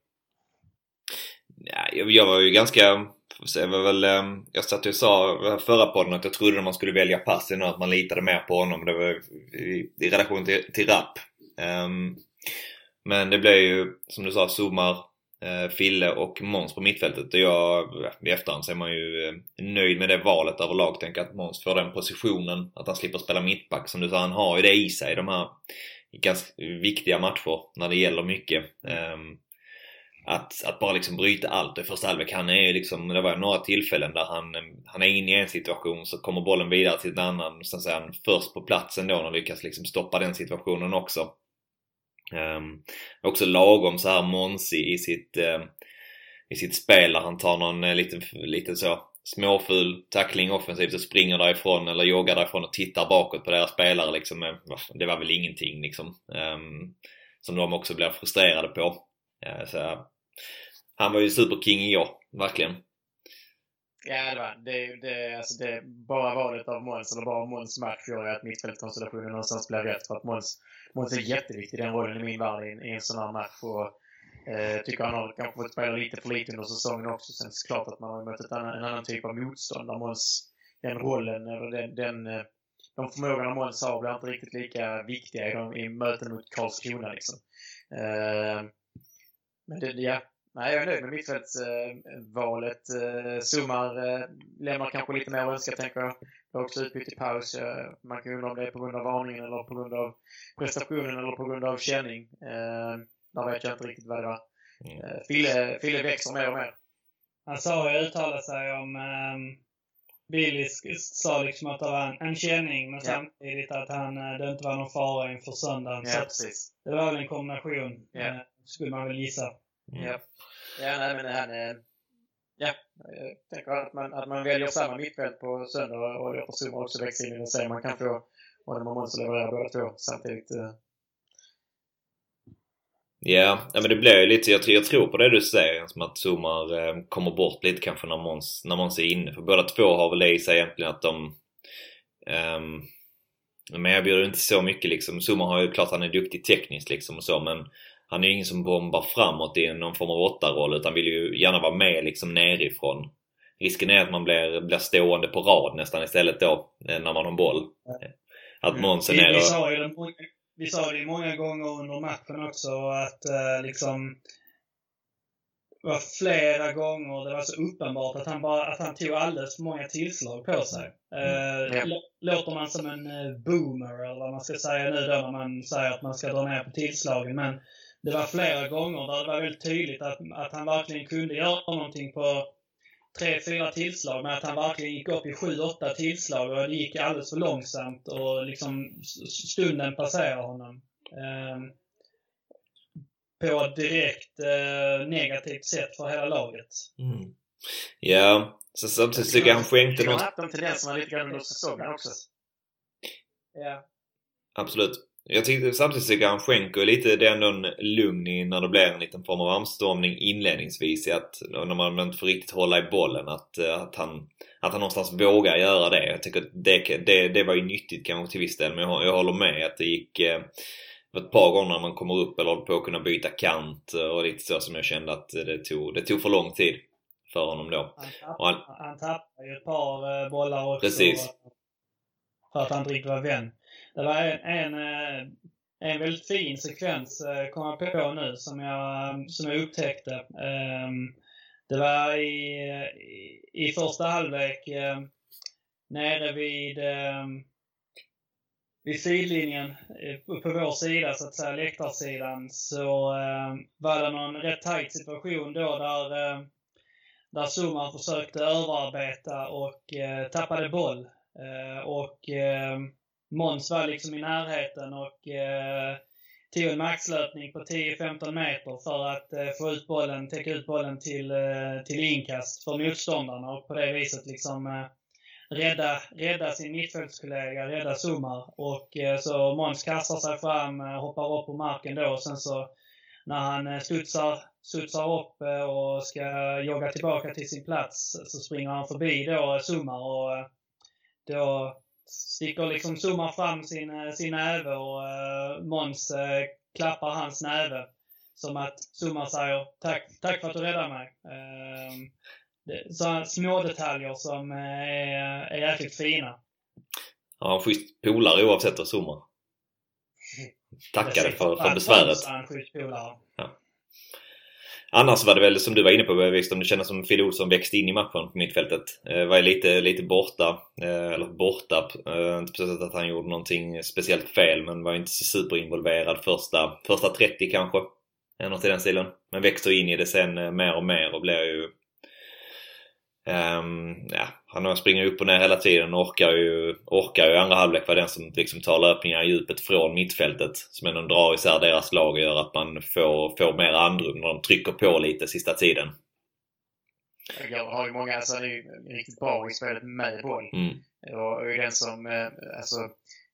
Ja, jag, jag var ju ganska jag, var väl, ehm, jag satt och sa förra podden att jag trodde att man skulle välja passen och att man litade mer på honom. Det var i, i relation till, till Rapp. Um, men det blev ju, som du sa, Sumar Eh, Fille och Måns på mittfältet. Och jag, i efterhand så är man ju eh, nöjd med det valet överlag. Tänker att Måns får den positionen, att han slipper spela mittback. Som du sa, han har ju det i sig de här ganska viktiga matcher när det gäller mycket. Ehm, att, att bara liksom bryta allt i första halvlek. Han är liksom, det var några tillfällen där han, han är inne i en situation så kommer bollen vidare till en annan. Sen så är han först på platsen då och lyckas liksom stoppa den situationen också. Um, också lagom så här monsig i sitt, uh, i sitt spel där han tar någon uh, liten, liten så småful tackling offensivt och springer därifrån eller joggar därifrån och tittar bakåt på deras spelare liksom. Eh, det var väl ingenting liksom. Um, som de också blev frustrerade på. Uh, så, han var ju superking i år, verkligen. Ja, det var det. det, alltså det bara valet av Måns, eller bara Måns match gör att mittfältkonstellationen någonstans blir rätt. För att Måns, Måns är jätteviktig i den rollen i min värld i, i en sån här match. Och, eh, tycker han har kanske fått spela lite för lite under säsongen också. Sen är det klart att man har mött ett annan, en annan typ av motstånd där Måns, den rollen, eller den, den eh, de förmågorna Måns har blir inte riktigt lika viktiga i, de, i möten mot Karlskrona liksom. Eh, men det, ja, Nej, jag är nöjd med mittfältsvalet. Eh, Summar eh, lämnar kanske lite mer att önska, tänker jag. Det har också utbytt i paus. Man kan undra om det är på grund av varningen eller på grund av prestationen eller på grund av känning. Eh, där vet jag inte riktigt vad det var. Mm. Fille, Fille växer mer och mer. han sa ju uttalat sig om um, Billy sa liksom att det var en, en känning men ja. samtidigt att han, eh, det inte var någon fara inför söndagen. Ja, precis. Det var väl en kombination, ja. eh, skulle man väl gissa. Mm. Ja, ja nej, men han, ja, jag tänker att man, att man väljer samma mittfält på söndag och låter Zuma också växa in i det. Så man kan få honom och leverera båda två samtidigt. Eh, Ja, men det blir ju lite, jag, jag tror på det du säger, som att Zumar eh, kommer bort lite kanske när Måns, när Måns är inne. För båda två har väl det i sig egentligen att de... Um, men jag bjuder inte så mycket liksom. Zumar har ju klart han är duktig tekniskt liksom och så men han är ju ingen som bombar framåt i någon form av åtta-roll utan vill ju gärna vara med liksom nerifrån. Risken är att man blir, blir stående på rad nästan istället då eh, när man har boll. Att Måns är nere och vi sa det ju många gånger under matchen också att eh, liksom det var flera gånger det var så uppenbart att han, bara, att han tog alldeles för många tillslag på sig. Eh, mm. Låter man som en eh, boomer eller vad man ska säga nu då när man säger att man ska dra ner på tillslagen. Men det var flera gånger där det var väldigt tydligt att, att han verkligen kunde göra någonting på tre, fyra tillslag men att han verkligen gick upp i sju, åtta tillslag och det gick alldeles för långsamt och liksom stunden passerade honom. Eh, på ett direkt eh, negativt sätt för hela laget. Mm. Ja, så samtidigt tycker jag han skänkte något... Han har haft en tendens lite grann under säsongen också. Ja. Absolut. Jag tyckte samtidigt tycker han skänker lite, det är ändå en lugn i när det blir en liten form av anstormning inledningsvis i att när man inte får riktigt hålla i bollen att, eh, att, han, att han någonstans vågar göra det. Jag tycker det, det, det var ju nyttigt kanske till viss del men jag, jag håller med att det gick eh, ett par gånger när man kommer upp eller håller på att kunna byta kant och lite så som jag kände att det tog, det tog för lång tid för honom då. Han tappade, han, han tappade ju ett par eh, bollar också. Precis. För att han inte riktigt var vän. Det var en, en, en väldigt fin sekvens, eh, kom jag på nu, som jag, som jag upptäckte. Ehm, det var i, i första halvlek eh, nere vid, ehm, vid sidlinjen på vår sida, så att säga, läktarsidan, så ehm, var det någon rätt tajt situation då där, där Zuman försökte överarbeta och tappade boll. Och Måns var liksom i närheten och eh, tog en maxlöpning på 10-15 meter för att eh, få ut bollen, täcka ut bollen till, eh, till inkast för motståndarna och på det viset liksom eh, rädda, rädda sin mittfältskollega, rädda Sumar. Och eh, så Måns kastar sig fram, eh, hoppar upp på marken då och sen så när han eh, studsar, studsar upp eh, och ska jogga tillbaka till sin plats så springer han förbi då Sumar och då sticker liksom zoomar fram sin, eh, sin näve och uh, Måns uh, klappar hans näve. Som att Zuma säger tack, tack för att du räddade mig. Uh, det, så små detaljer som är, är jäkligt fina. Ja, en schysst polare oavsett vad Zuma. Tackade för, för besväret. En schysst polare. Ja. Annars var det väl som du var inne på Wikström, det kändes som Phil Olsson växte in i matchen på mittfältet. Eh, var lite, lite borta. Eh, eller borta. Eh, inte precis att han gjorde någonting speciellt fel men var inte så superinvolverad första, första 30 kanske. Något i den stilen. Men växer in i det sen eh, mer och mer och blir ju Um, ja, han springer upp och ner hela tiden och orkar ju, orkar ju i andra halvlek vara den som liksom tar löpningar i djupet från mittfältet. Som ändå drar isär deras lag och gör att man får, får mer andrum när de trycker på lite sista tiden. Jag har ju många, alltså han är ju riktigt bra i spelet med boll. Mm. Och är den som, eh, alltså,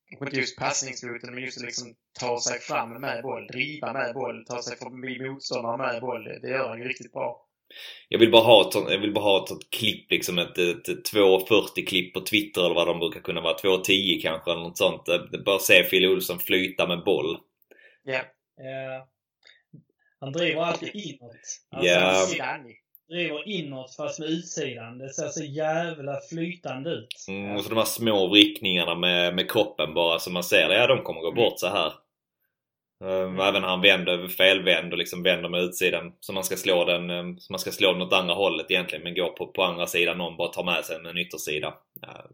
kanske inte just passningsfoten, men just liksom ta sig fram med boll, driva med boll, ta sig förbi motståndare med boll. Det gör han ju riktigt bra. Jag vill bara ha ett, jag vill bara ha ett, ett klipp, liksom ett, ett, ett 2.40-klipp på Twitter eller vad de brukar kunna vara. 2.10 kanske eller något sånt. Bara se Phil Olsson flyta med boll. Ja. Yeah. Uh, han driver alltid inåt. Alltså, yeah. driver inåt fast med utsidan. Det ser så jävla flytande ut. Mm, och så de här små vrickningarna med, med kroppen bara så man ser det. Ja, de kommer gå bort så här. Mm. Även när han vänder, felvänder och liksom vänder med utsidan. Så man ska slå den, ehm, så man ska slå den åt andra hållet egentligen men går på, på andra sidan någon bara tar med sig en yttersida. Ja.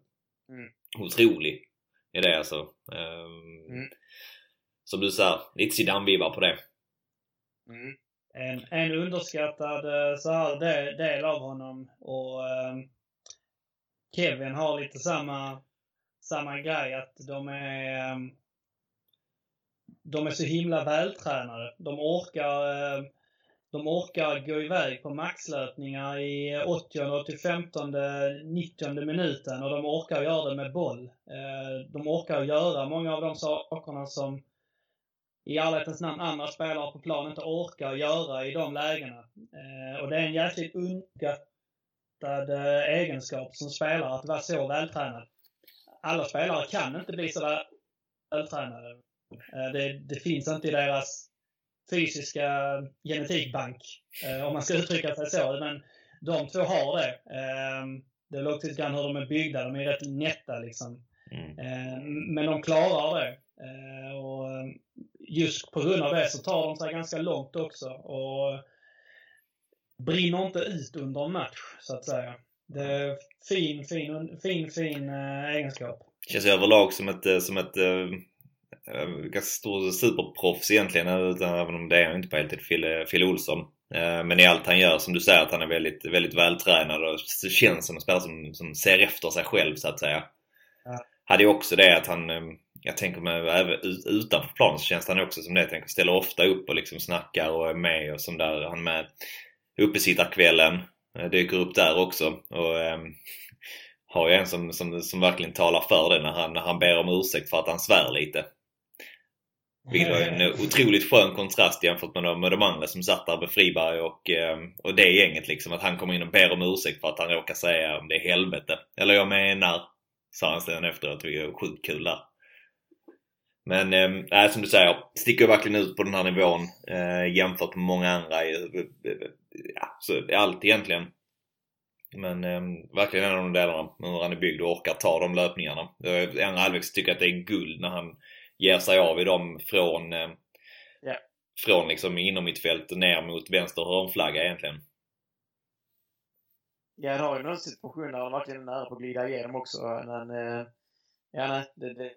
Mm. Otrolig är det alltså. Um, mm. Som du säger, lite Zidane-vibbar på det. Mm. en, en underskattad eh, så här, del, del av honom. Och eh, Kevin har lite samma, samma grej att de är eh, de är så himla vältränade. De orkar, eh, de orkar gå iväg på maxlöpningar i 80, 85, 90 minuten och de orkar göra det med boll. Eh, de orkar göra många av de sakerna som i ärlighetens namn andra spelare på planen inte orkar göra i de lägena. Eh, och det är en jäkligt underskattad egenskap som spelare att vara så vältränad. Alla spelare kan inte bli så vältränade. Eh, det, det, finns inte i deras fysiska genetikbank, eh, om man ska uttrycka sig så. Men de två har det. Ehm, det är också lite grann hur de är byggda. De är rätt nätta liksom. Mm. Ehm, men de klarar det. Eh, och just på grund av det så tar de sig ganska långt också. Och brinner inte ut under en match, så att säga. Det är fin, fin, fin, fin egenskap. Känns överlag som ett, som ett ganska stor superproffs egentligen, även om det är han inte på heltid, Fille, Fille Olsson. Eh, men i allt han gör, som du säger, att han är väldigt, väldigt vältränad och känns som en spelare som, som ser efter sig själv så att säga. Ja. Hade ju också det att han, eh, jag tänker mig även utanför planen så känns han också som det. Jag tänker, ställer ofta upp och liksom snackar och är med och som där, han med uppesittarkvällen. Dyker upp där också. Och, ähm, har ju en som, som, som verkligen talar för det när han, när han ber om ursäkt för att han svär lite. Vilket var en otroligt skön kontrast jämfört med de, med de andra som satt där med Friberg och, ehm, och det gänget liksom. Att han kommer in och ber om ursäkt för att han råkar säga om det är helvete. Eller jag menar, sa han sen efteråt. Vi är sjukt kul där. Men ehm, äh, som du säger, sticker verkligen ut på den här nivån äh, jämfört med många andra. Ja, så allt egentligen. Men äh, verkligen en av de delarna, hur han är byggd och orkar ta de löpningarna. I andra halvlek tycker jag att det är guld när han ger sig av i dem från, yeah. från liksom inom mitt fält ner mot vänster hörnflagga egentligen. Ja, det har ju någon situation där han verkligen är nära på att glida igenom också. Men, eh, ja, nej, det, det...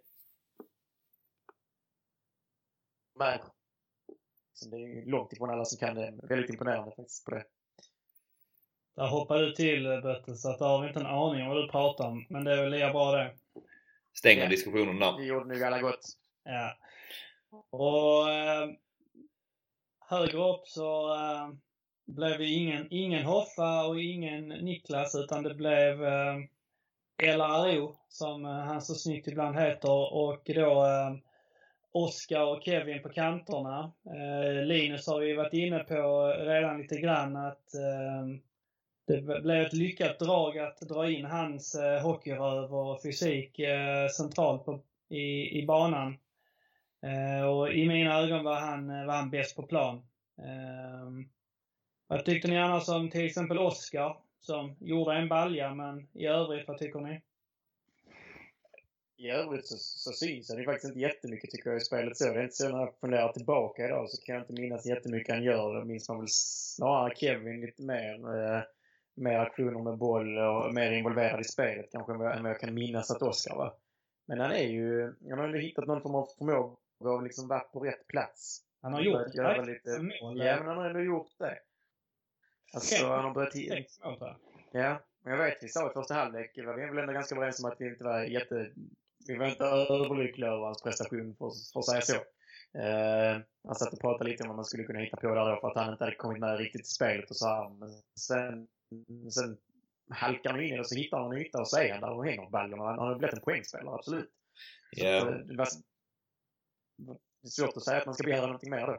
Men, det är ju långt ifrån alla som kan det. Väldigt imponerande faktiskt på det. Där hoppade du till Bötte, så att har vi inte en aning om vad du pratar om. Men det är väl lika bra det. Stänger ja. diskussionen där. Det gjorde nog alla gott. Ja. Och eh, högre upp så eh, blev det ingen, ingen Hoffa och ingen Niklas utan det blev eh, LRO som eh, han så snyggt ibland heter och då eh, Oskar och Kevin på kanterna. Eh, Linus har vi varit inne på redan lite grann att eh, det blev ett lyckat drag att dra in hans eh, hockeyröv och fysik eh, centralt på, i, i banan. Eh, och i mina ögon var han, eh, var han bäst på plan. Eh, vad tyckte ni annars om till exempel Oskar som gjorde en balja, men i övrigt, vad tycker ni? I övrigt så, så syns han ju faktiskt inte jättemycket tycker jag i spelet så. Det är inte så när jag funderar tillbaka idag så kan jag inte minnas jättemycket han gör. Då minns man väl snarare Kevin lite mer. Eh, mer aktioner med boll och mer involverad i spelet kanske än vad jag kan minnas att Oskar var. Men han är ju, han har ju hittat någon form av förmåga och liksom varit på rätt plats. Han har gjort göra lite mål. Ja, men han har ändå gjort det. Alltså, han har börjat... Sex mål, Ja, men jag vet, vi sa i första halvlek, vi var väl ändå ganska överens om att vi inte var jätte... Vi var inte överlyckliga över hans prestation, för, för att säga så. Uh, han satt och pratade lite om vad man skulle kunna hitta på där då för att han inte hade kommit med riktigt i spelet och så här. Men sen, sen halkar han in i det och så hittar han en yta och så är han där och hänger ballen. Han har blivit en poängspelare, absolut. Yeah. Så, det, var, det är svårt att säga att man ska begära någonting mer då.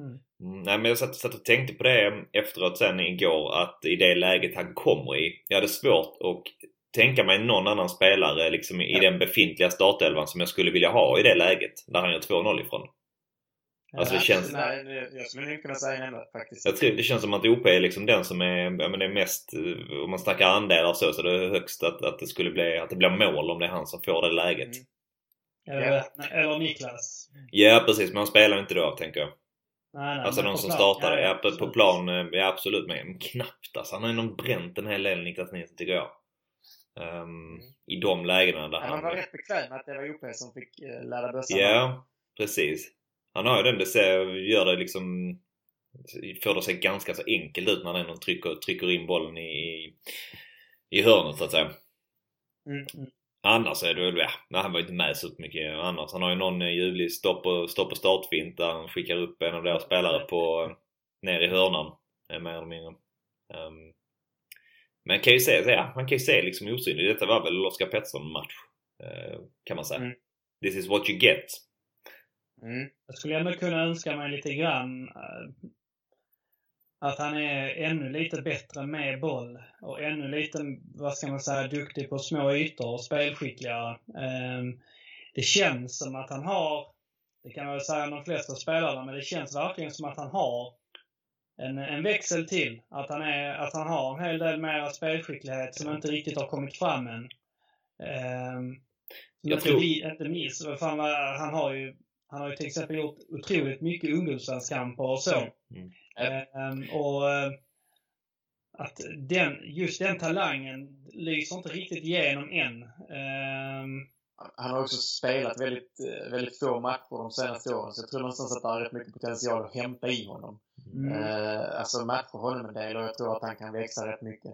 Mm. Mm, nej men jag satt, satt och tänkte på det efteråt sen igår att i det läget han kommer i. Jag hade svårt att tänka mig någon annan spelare liksom i ja. den befintliga startelvan som jag skulle vilja ha i det läget. Där han gör 2-0 ifrån. Alltså det känns... Nej, jag skulle inte kunna säga henne faktiskt. Jag tror det känns som att OP är liksom den som är, ja, men det är mest, om man snackar andelar så, så det är högst att, att det skulle bli, att det blir mål om det är han som får det läget. Mm. Eller, eller Niklas. Ja precis, men han spelar inte då tänker jag. Nej, nej, alltså någon som startade. Ja, på, på plan, eh, ja absolut. Men knappt alltså. Han har ju nog bränt en hel del Niklas Nilsson tycker jag. Um, mm. I de lägena där ja, han... Han var rätt bekväm att det var OP som fick uh, ladda bössan. Ja, precis. Han har ju den. Det ser, gör det liksom får det se ganska så enkelt ut när den ändå trycker, trycker in bollen i, i hörnet så att säga. Mm, mm. Annars är det väl, ja, nej, han var inte med så mycket annars. Han har ju någon ljuvlig stopp och, stopp och startfint där han skickar upp en av deras spelare på, ner i hörnan. Mer eller mindre. Um, men kan ju se, ja, man kan ju se liksom osynlig. Detta var väl Oskar Pettersson-match. Uh, kan man säga. Mm. This is what you get. Mm. Jag skulle ändå kunna önska mig lite grann att han är ännu lite bättre med boll och ännu lite, vad ska man säga, duktig på små ytor och spelskickligare. Um, det känns som att han har, det kan man väl säga om de flesta spelarna, men det känns verkligen som att han har en, en växel till. Att han, är, att han har en hel del mer spelskicklighet som inte riktigt har kommit fram än. Um, jag tror... Inte, inte minst, han har ju han har ju till exempel gjort otroligt mycket ungdomslandskamper och så. Mm. Mm. och uh, att den, just den talangen lyser inte riktigt igenom än. Um, han har också spelat väldigt, eh, väldigt få matcher de senaste åren, så jag tror någonstans att det har rätt mycket potential att hämta i honom. Mm. Uh, alltså matcher honom en del och jag tror att han kan växa rätt mycket.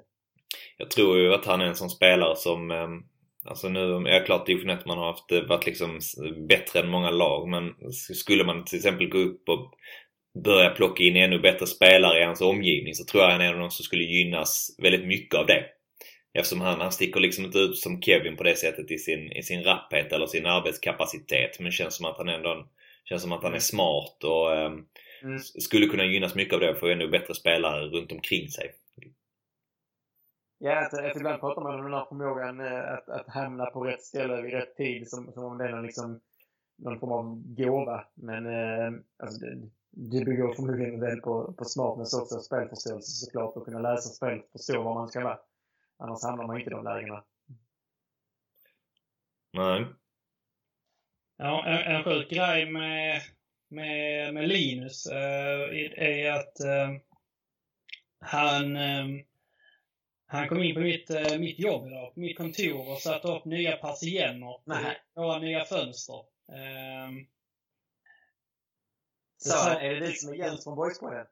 Jag tror ju att han är en sån spelare som um, Alltså nu, är det klart division 1 man har haft, eh, varit liksom bättre än många lag men skulle man till exempel gå upp och börja plocka in ännu bättre spelare i hans omgivning så tror jag han är en av de som skulle gynnas väldigt mycket av det. Eftersom han, han sticker liksom inte ut som Kevin på det sättet i sin, i sin rapphet eller sin arbetskapacitet men känns som att han ändå känns som att han är smart och um, mm. skulle kunna gynnas mycket av det och få ännu bättre spelare runt omkring sig. Ja, att, att ibland pratar man om den här förmågan eh, att, att hamna på rätt ställe vid rätt tid som, som om det är någon, liksom, någon form av gåva. Men eh, alltså, det, det bygger förmodligen väl på, på smartness också, spelförståelse såklart, och kunna läsa spel förstå var man ska vara. Annars hamnar man inte i de lägena. Nej. Ja, en, en sjuk grej med, med, med Linus äh, är att äh, han äh, han kom in på mitt, äh, mitt jobb idag, på mitt kontor och satte upp nya persienner på några nya fönster. Så, är det du som är Jens från Boyspodden?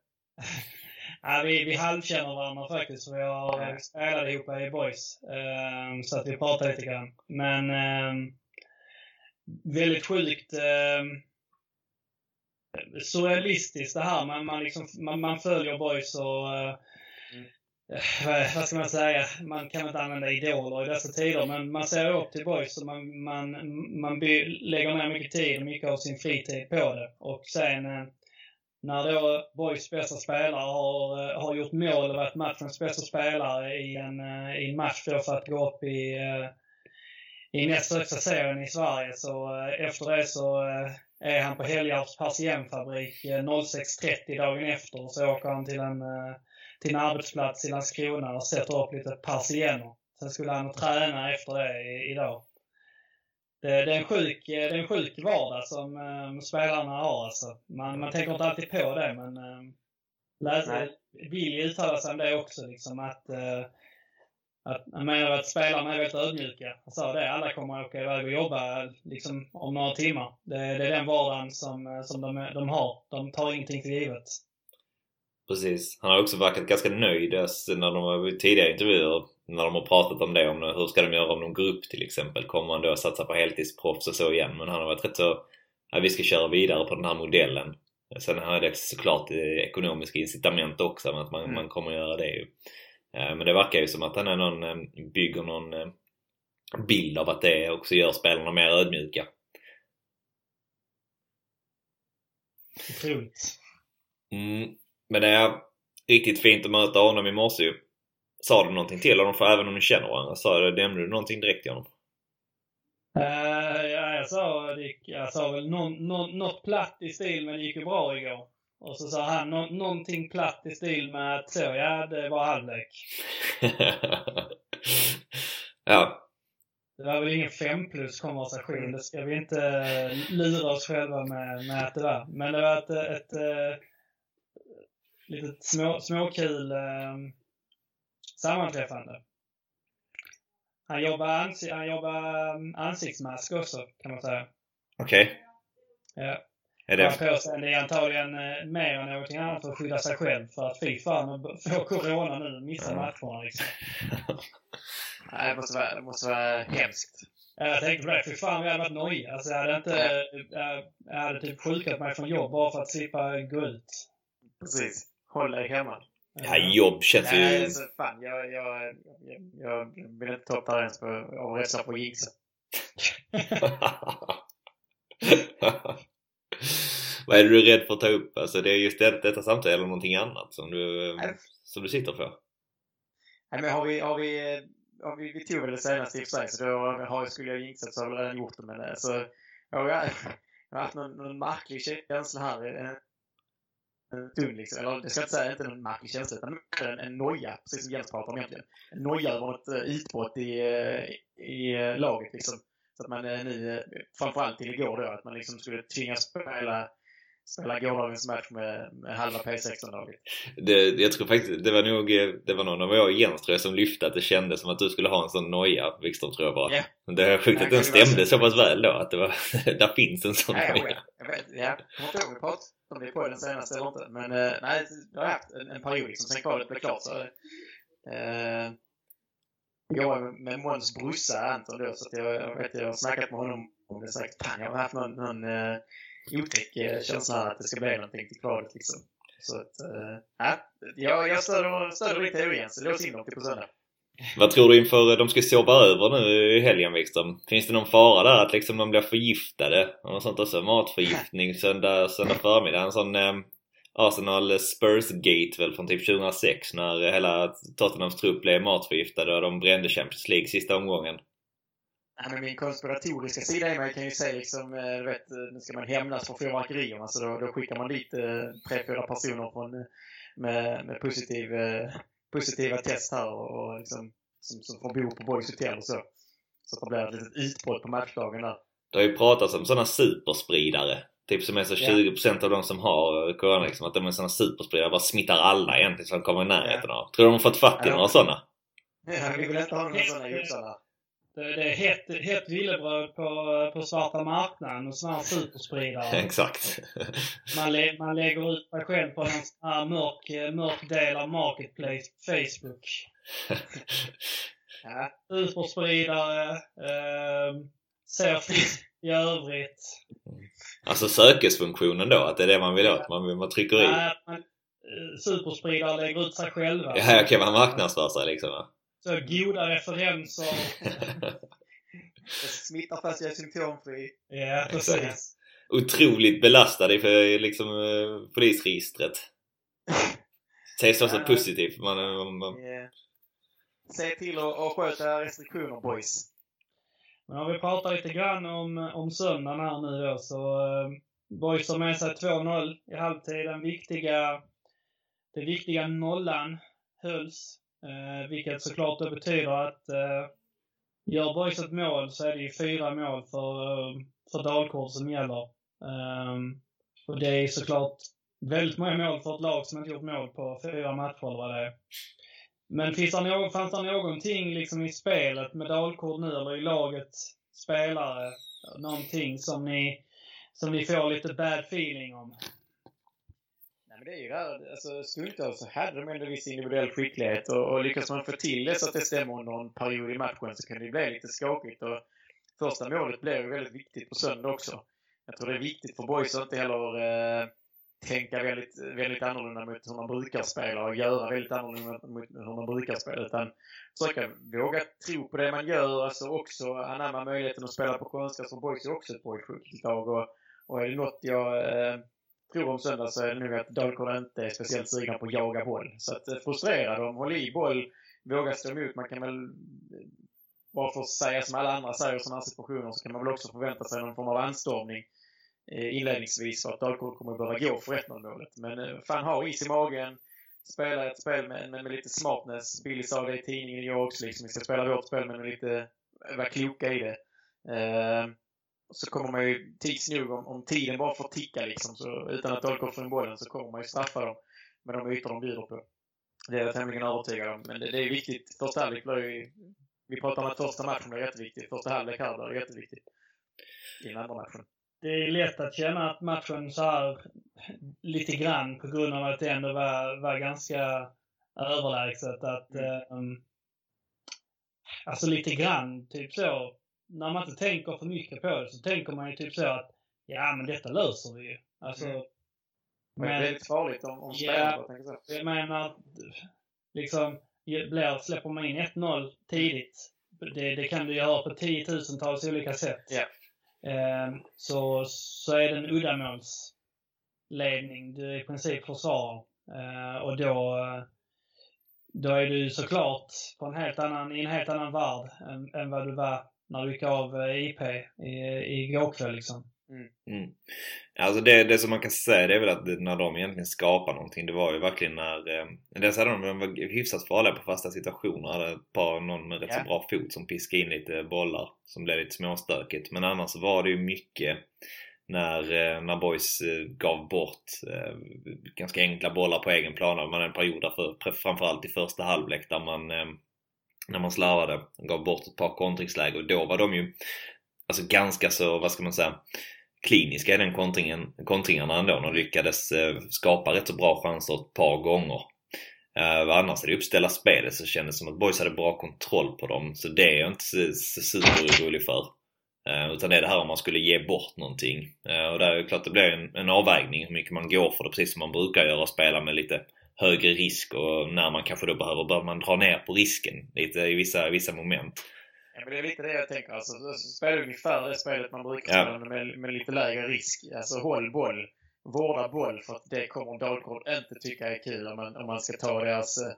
ja, vi, vi halvkänner varandra faktiskt, för vi har ja. spelat ihop i Boys. Ähm, så att vi pratar lite grann. Men ähm, väldigt sjukt ähm, surrealistiskt det här. Man, man, liksom, man, man följer Boys och Eh, Eh, vad ska man säga, man kan inte använda idoler i dessa tider, men man ser upp till boys och man, man, man by, lägger ner mycket tid och mycket av sin fritid på det. Och sen eh, när då boys bästa spelare har, eh, har gjort mål och varit matchens bästa spelare i en, i en match då för att gå upp i, i näst högsta serien i Sverige, så efter det så är han på Helgarps persiennfabrik 06.30 dagen efter och så åker han till en till en arbetsplats i Landskrona och sätter upp lite persienner. Sen skulle han träna efter det idag. Det, det, är en sjuk, det är en sjuk vardag som um, spelarna har alltså. Man, man tänker inte alltid på det men um, läsa, vill uttala sig om det också liksom att uh, att, jag menar att spelarna är väldigt ödmjuka. Han sa det, alla kommer att åka iväg och jobba liksom, om några timmar. Det, det är den vardagen som, som de, de har. De tar ingenting för givet. Precis. Han har också verkat ganska nöjd när de har tidigare intervjuer när de har pratat om det, om hur ska de göra om de går upp till exempel? Kommer man då satsa på heltidsproffs och så igen? Men han har varit rätt så, ja, vi ska köra vidare på den här modellen. Sen har det såklart ekonomiska incitament också, att man, mm. man kommer göra det ju. Men det verkar ju som att han är någon, eh, bygger någon eh, bild av att det också gör spelarna mer ödmjuka. Otroligt. Mm. Men det är riktigt fint att möta honom i morse ju. Sa du någonting till honom? För även om ni känner varandra, sa du, nämnde du någonting direkt till honom? Uh, ja, jag sa, jag sa väl någon, någon, något platt i stil men det gick ju bra igår. Och så sa han no, någonting platt i stil med att så, ja, det var halvlek. ja. Det var väl ingen fem plus konversation. Det ska vi inte lura oss själva med, med att det var. Men det var ett, ett, ett eh, litet små, småkul eh, sammanträffande. Han jobbar, ans han jobbar um, ansiktsmask också, kan man säga. Okej. Okay. Ja. Är det... det... på sig. Det är antagligen eh, mer än någonting annat för att skydda sig själv. För att fy fan, få corona nu missa matcherna liksom. Nej, det måste vara, det måste vara hemskt. Jag tänkte på det, fy fan vi hade varit nojiga. Alltså, jag hade inte... Jag, jag hade typ sjukat mig från jobb bara för att slippa gå ut. Precis. Håll dig hemma. Ja, jobb känns ju... Nej, alltså, fan. Jag, jag, jag, jag vill inte ta upp det här ens för- av rädsla för jinxa. Vad är du rädd för att ta upp? Alltså det är just det, detta samtal eller någonting annat som du, Nej. som du sitter för? Nej, men har vi, har vi, har vi, vi tog väl det senaste i och för sig, så då har, skulle jag jinxat så har jag redan gjort det. Men alltså, jag har, jag har haft någon, någon märklig känsla här. En, en stund liksom. Eller det ska jag inte säga, inte någon märklig känsla, utan en, en noja, precis som Jens pratar om egentligen. En noja över ett eh, utbrott i, eh, i eh, laget liksom. Så att man eh, nu, eh, framförallt till igår då, att man liksom skulle tvingas spela Spela gårdagens match med, med halva P16-laget. Det, jag tror faktiskt, det var nog, eh, det var någon av jag och Jens tror jag som lyfte att det kändes som att du skulle ha en sån noja, Wikström tror jag bara. Ja. Det är sjukt Ja, att den stämde så. pass väl då, att det var, där finns en sån noja. vet. Jag vet. Ja, jag kommer inte ihåg vi pratade om det på den senaste eller inte. Men eh, nej, jag har haft en, en period liksom, sen kvalet blev klart så eh, jag var med Måns brorsa Anton då, så att jag, jag vet jag har snackat med honom om det sagt. Fan, jag har haft någon, någon eh, otäck eh, känsla här att det ska bli någonting till kvalet liksom. Så att, eh, ja, jag, jag stöder, stöder din teori Jens. Lås in dem till på söndag. Vad tror du inför, de ska sova över nu i helgen Wikström? Finns det någon fara där att liksom de blir förgiftade? Och något sånt också? Matförgiftning söndag, söndag förmiddag? En sån eh, Arsenal Spurs-gate väl från typ 2006 när hela Tottenhams trupp blev matförgiftade och de brände Champions League sista omgången. Nej, men min konspiratoriska sida i mig kan ju säga liksom, eh, du vet, eh, nu ska man hämnas för fyrverkerierna så då, då skickar man dit eh, tre, fyra personer från, eh, med, med positiv, eh, positiva test här och, och liksom, som, som får bo på Boys Hotel och så. Så att det blir ett litet utbrott på matchdagen där. Det har ju pratats om sådana superspridare. Typ som är så Ja. 20% av de som har corona liksom, att de är sådana superspridare. Bara smittar alla egentligen som kommer i närheten av. Tror du de har fått fatt i Ja. några sådana? Ja, vi vill inte ha några sådana i Uppsala. Det, det är hett, hett villebröd på, på svarta marknaden och sådana här superspridare. Exakt. Man, lä, man lägger ut sig själv på en sån här mörk, mörk del av Marketplace Facebook. Ja, Superspridare, eh, ser fritt i övrigt. Alltså sökesfunktionen då, att det är det man vill åt. Man, man trycker i. Man, eh, superspridare lägger ut sig själva. Ja, okej, man marknadsför sig liksom. Så goda referenser. det smittar fast jag är symptomfri. Ja, precis. Otroligt belastad för, liksom, eh, polisregistret. Sägs också Ja. positivt. Man, man, man, Eh, Se till att att sköta restriktioner boys. Men om vi pratar lite grann om, om söndagen här nu då så eh, Boys har med sig 2-0 i halvtid. Den viktiga, den viktiga nollan hölls. Eh, vilket såklart då betyder att eh, gör Boys ett mål så är det ju fyra mål för, eh, för Dalkurd som gäller. Eh, och det är såklart väldigt många mål för ett lag som inte gjort mål på fyra matcher eller vad det är. Men finns det någon, fanns det någonting liksom i spelet med Dalkurd nu, eller i laget, spelare, någonting som ni, som ni får lite bad feeling om? Men det är ju det här, alltså, stundtals så hade de ändå viss individuell skicklighet och, och lyckas man få till det så att det stämmer under en period i matchen så kan det bli lite skakigt. Och första målet blev ju väldigt viktigt på söndag också. Jag tror det är viktigt för boys att inte heller eh, tänka väldigt, väldigt annorlunda mot hur man brukar spela och göra väldigt annorlunda mot hur man brukar spela. Utan försöka våga tro på det man gör. Alltså också anamma möjligheten att spela på konstgräs för boys är också ett boysskickligt. Och, och är det något jag eh, prov om söndag så är det nog att Dalkurd inte är speciellt sugna på att jaga boll. Så att eh, frustrera dem, håll i boll, våga stå emot. Man kan väl, eh, bara för att säga som alla andra säger i sådana här situationer, så kan man väl också förvänta sig någon form av anstormning eh, inledningsvis för att Dalkurd kommer att behöva gå för 1-0 målet. Men fan ha is i magen, spela ett spel med, med, med lite smartness. Billy sa det i tidningen jag också, liksom, vi ska spela vårt spel men med lite, vara kloka i det. Uh, så kommer man ju tids nog, om, om tiden bara får ticka liksom, så, utan att Dalkurd får in bollen, så kommer man ju straffa dem med de ytor de bjuder på. Det är jag tämligen övertygad om. Men det, det är viktigt. Första halvlek blir ju... Vi pratar om att första matchen blir jätteviktig. Första halvlek här blir jätteviktig. I andra matchen. det är lätt att känna att matchen så här lite grann på grund av att det ändå var, var ganska överlägset att um, Alltså lite grann, typ så. När man inte tänker för mycket på det så tänker man ju typ så att ja men detta löser vi ju. Alltså, mm. Men det är väldigt farligt om, om spelarna tänker så. Jag menar, liksom, blir, släpper man in 1-0 tidigt, det, det kan du göra på tiotusentals olika sätt. Yeah. Eh, så, så är det en uddamålsledning du i princip försvarar. Eh, och då, då är du såklart på en helt annan, i en helt annan värld än, än vad du var när du gick av eh, IP i, igår kväll. Liksom. Mm. Mm. Alltså det, det som man kan säga det är väl att när de egentligen skapar någonting det var ju verkligen när... Eh, dels hade de, de var hyfsat farliga på fasta situationer. Hade ett par, någon med rätt yeah. så bra fot som piskade in lite bollar som blev lite småstökigt. Men annars så var det ju mycket när, eh, när boys eh, gav bort eh, ganska enkla bollar på egen plan. Man hade en period där för, framförallt i första halvlek där man eh, när man slarvade, och gav bort ett par kontringsläge och då var de ju alltså ganska så, vad ska man säga, kliniska i den kontringen, kontringarna ändå De lyckades eh, skapa rätt så bra chanser ett par gånger. Uh, annars i det uppställda spelet så kändes det som att boys hade bra kontroll på dem så det är jag inte så, så superorolig för. Uh, utan det är det här om man skulle ge bort någonting. Uh, och där är det klart det blir en, en avvägning hur mycket man går för det precis som man brukar göra, spela med lite högre risk och när man kanske då behöver, behöver man dra ner på risken lite i vissa, vissa moment. Ja, men det är lite det jag tänker. Alltså, spela ungefär det spelet man brukar spela ja. med, med lite lägre risk. Alltså håll boll, vårda boll för att det kommer Dalkurd inte tycka är kul om man, om man ska ta deras eh,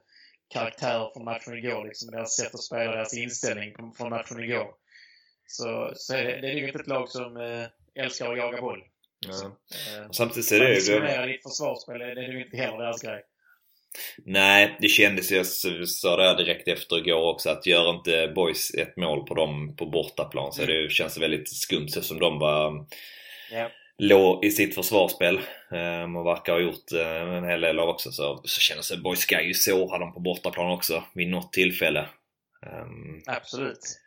karaktär från matchen igår. Liksom, deras sätt att spela, deras inställning från matchen igår. Så, så är det, det är ju inte ett lag som eh, älskar att jaga boll. Ja. Så, eh, Samtidigt så är det ju... Disponera ditt försvarsspel, det är ju inte heller deras grej. Nej, det kändes, jag sa det direkt efter igår också, att gör inte Boys ett mål på dem på bortaplan så mm. det känns väldigt skumt så som de var yeah. låg i sitt försvarsspel um, och verkar ha gjort uh, en hel del av också så, så kändes det Boys ska ju såra dem på bortaplan också vid något tillfälle. Um, Absolut.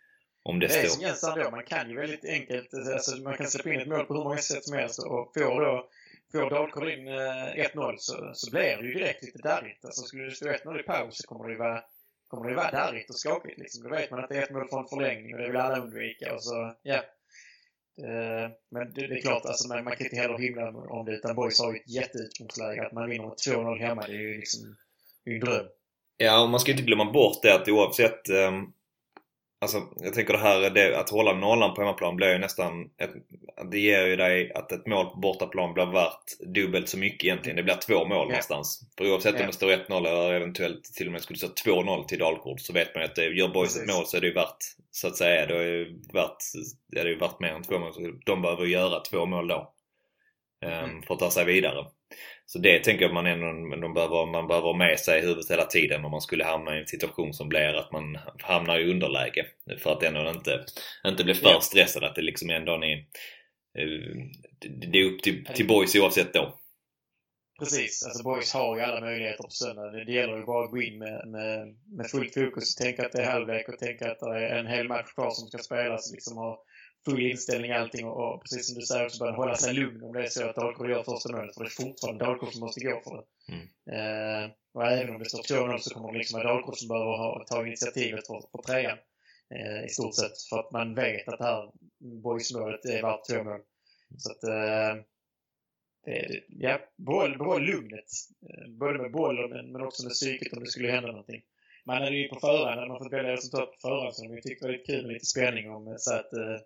Om det, det är som Jens sa man kan ju väldigt enkelt, alltså man kan släppa in ett mål på hur många sätt som helst och får då Får Dalkurd in 1-0 så, så blir det ju direkt lite darrigt. Alltså skulle det stå 1-0 i paus så kommer det ju vara, kommer det vara darrigt och skakigt. Liksom. Då vet man att det är ett mål från förlängning och det vill alla undvika. Och så, ja. Uh, men det, det, är klart, alltså, man, man kan inte heller himla om det. Utan Boys har ju ett jätteutgångsläge. Att man vinner med 2-0 hemma, det är ju liksom en dröm. Ja, och man ska inte glömma bort det att oavsett um, Alltså, jag tänker det här det, att hålla nollan på hemmaplan blir ju nästan... Ett, det ger ju dig att ett mål på bortaplan blir värt dubbelt så mycket egentligen. Det blir två mål yeah. någonstans. För oavsett yeah. om det står 1-0 eller eventuellt till och med skulle stå 2-0 till Dalkurd så vet man ju att det, gör Boys ett mål så är det ju värt, så att säga, då är det värt, är det ju värt mer än två mål. Så de behöver göra två mål då. Um, mm. För att ta sig vidare. Så det tänker jag man ändå de behöver, man behöver ha med sig i huvudet hela tiden om man skulle hamna i en situation som blir att man hamnar i underläge. För att ändå inte, inte bli för stressad. Att det liksom ändå är, eh, det är upp till, till boys oavsett då. Precis, alltså boys har ju alla möjligheter på söndag. Det gäller ju bara att gå in med, med, med fullt fokus och tänka att det är halvlek och tänka att det är en hel match kvar som ska spelas. Liksom och full inställning allting och, och precis som du säger också börja hålla sig lugn om det är så att Dalkurd gör första målet. För det är fortfarande Dalkurd som måste gå för det. Mm. Eh, och även om det står 2-0 så kommer det liksom vara Dalkurd som behöver ha, ta initiativet för, för trean. Eh, I stort sett. För att man vet att det här boysmålet är värt två mål. Så att eh, ja, behåll, behåll lugnet. Eh, både med bollen men, men också med psyket om det skulle hända någonting. Man hade ju på förhand, hade man fått välja resultat på förhand så vi tyckte det var lite kul med lite spänning om så att eh,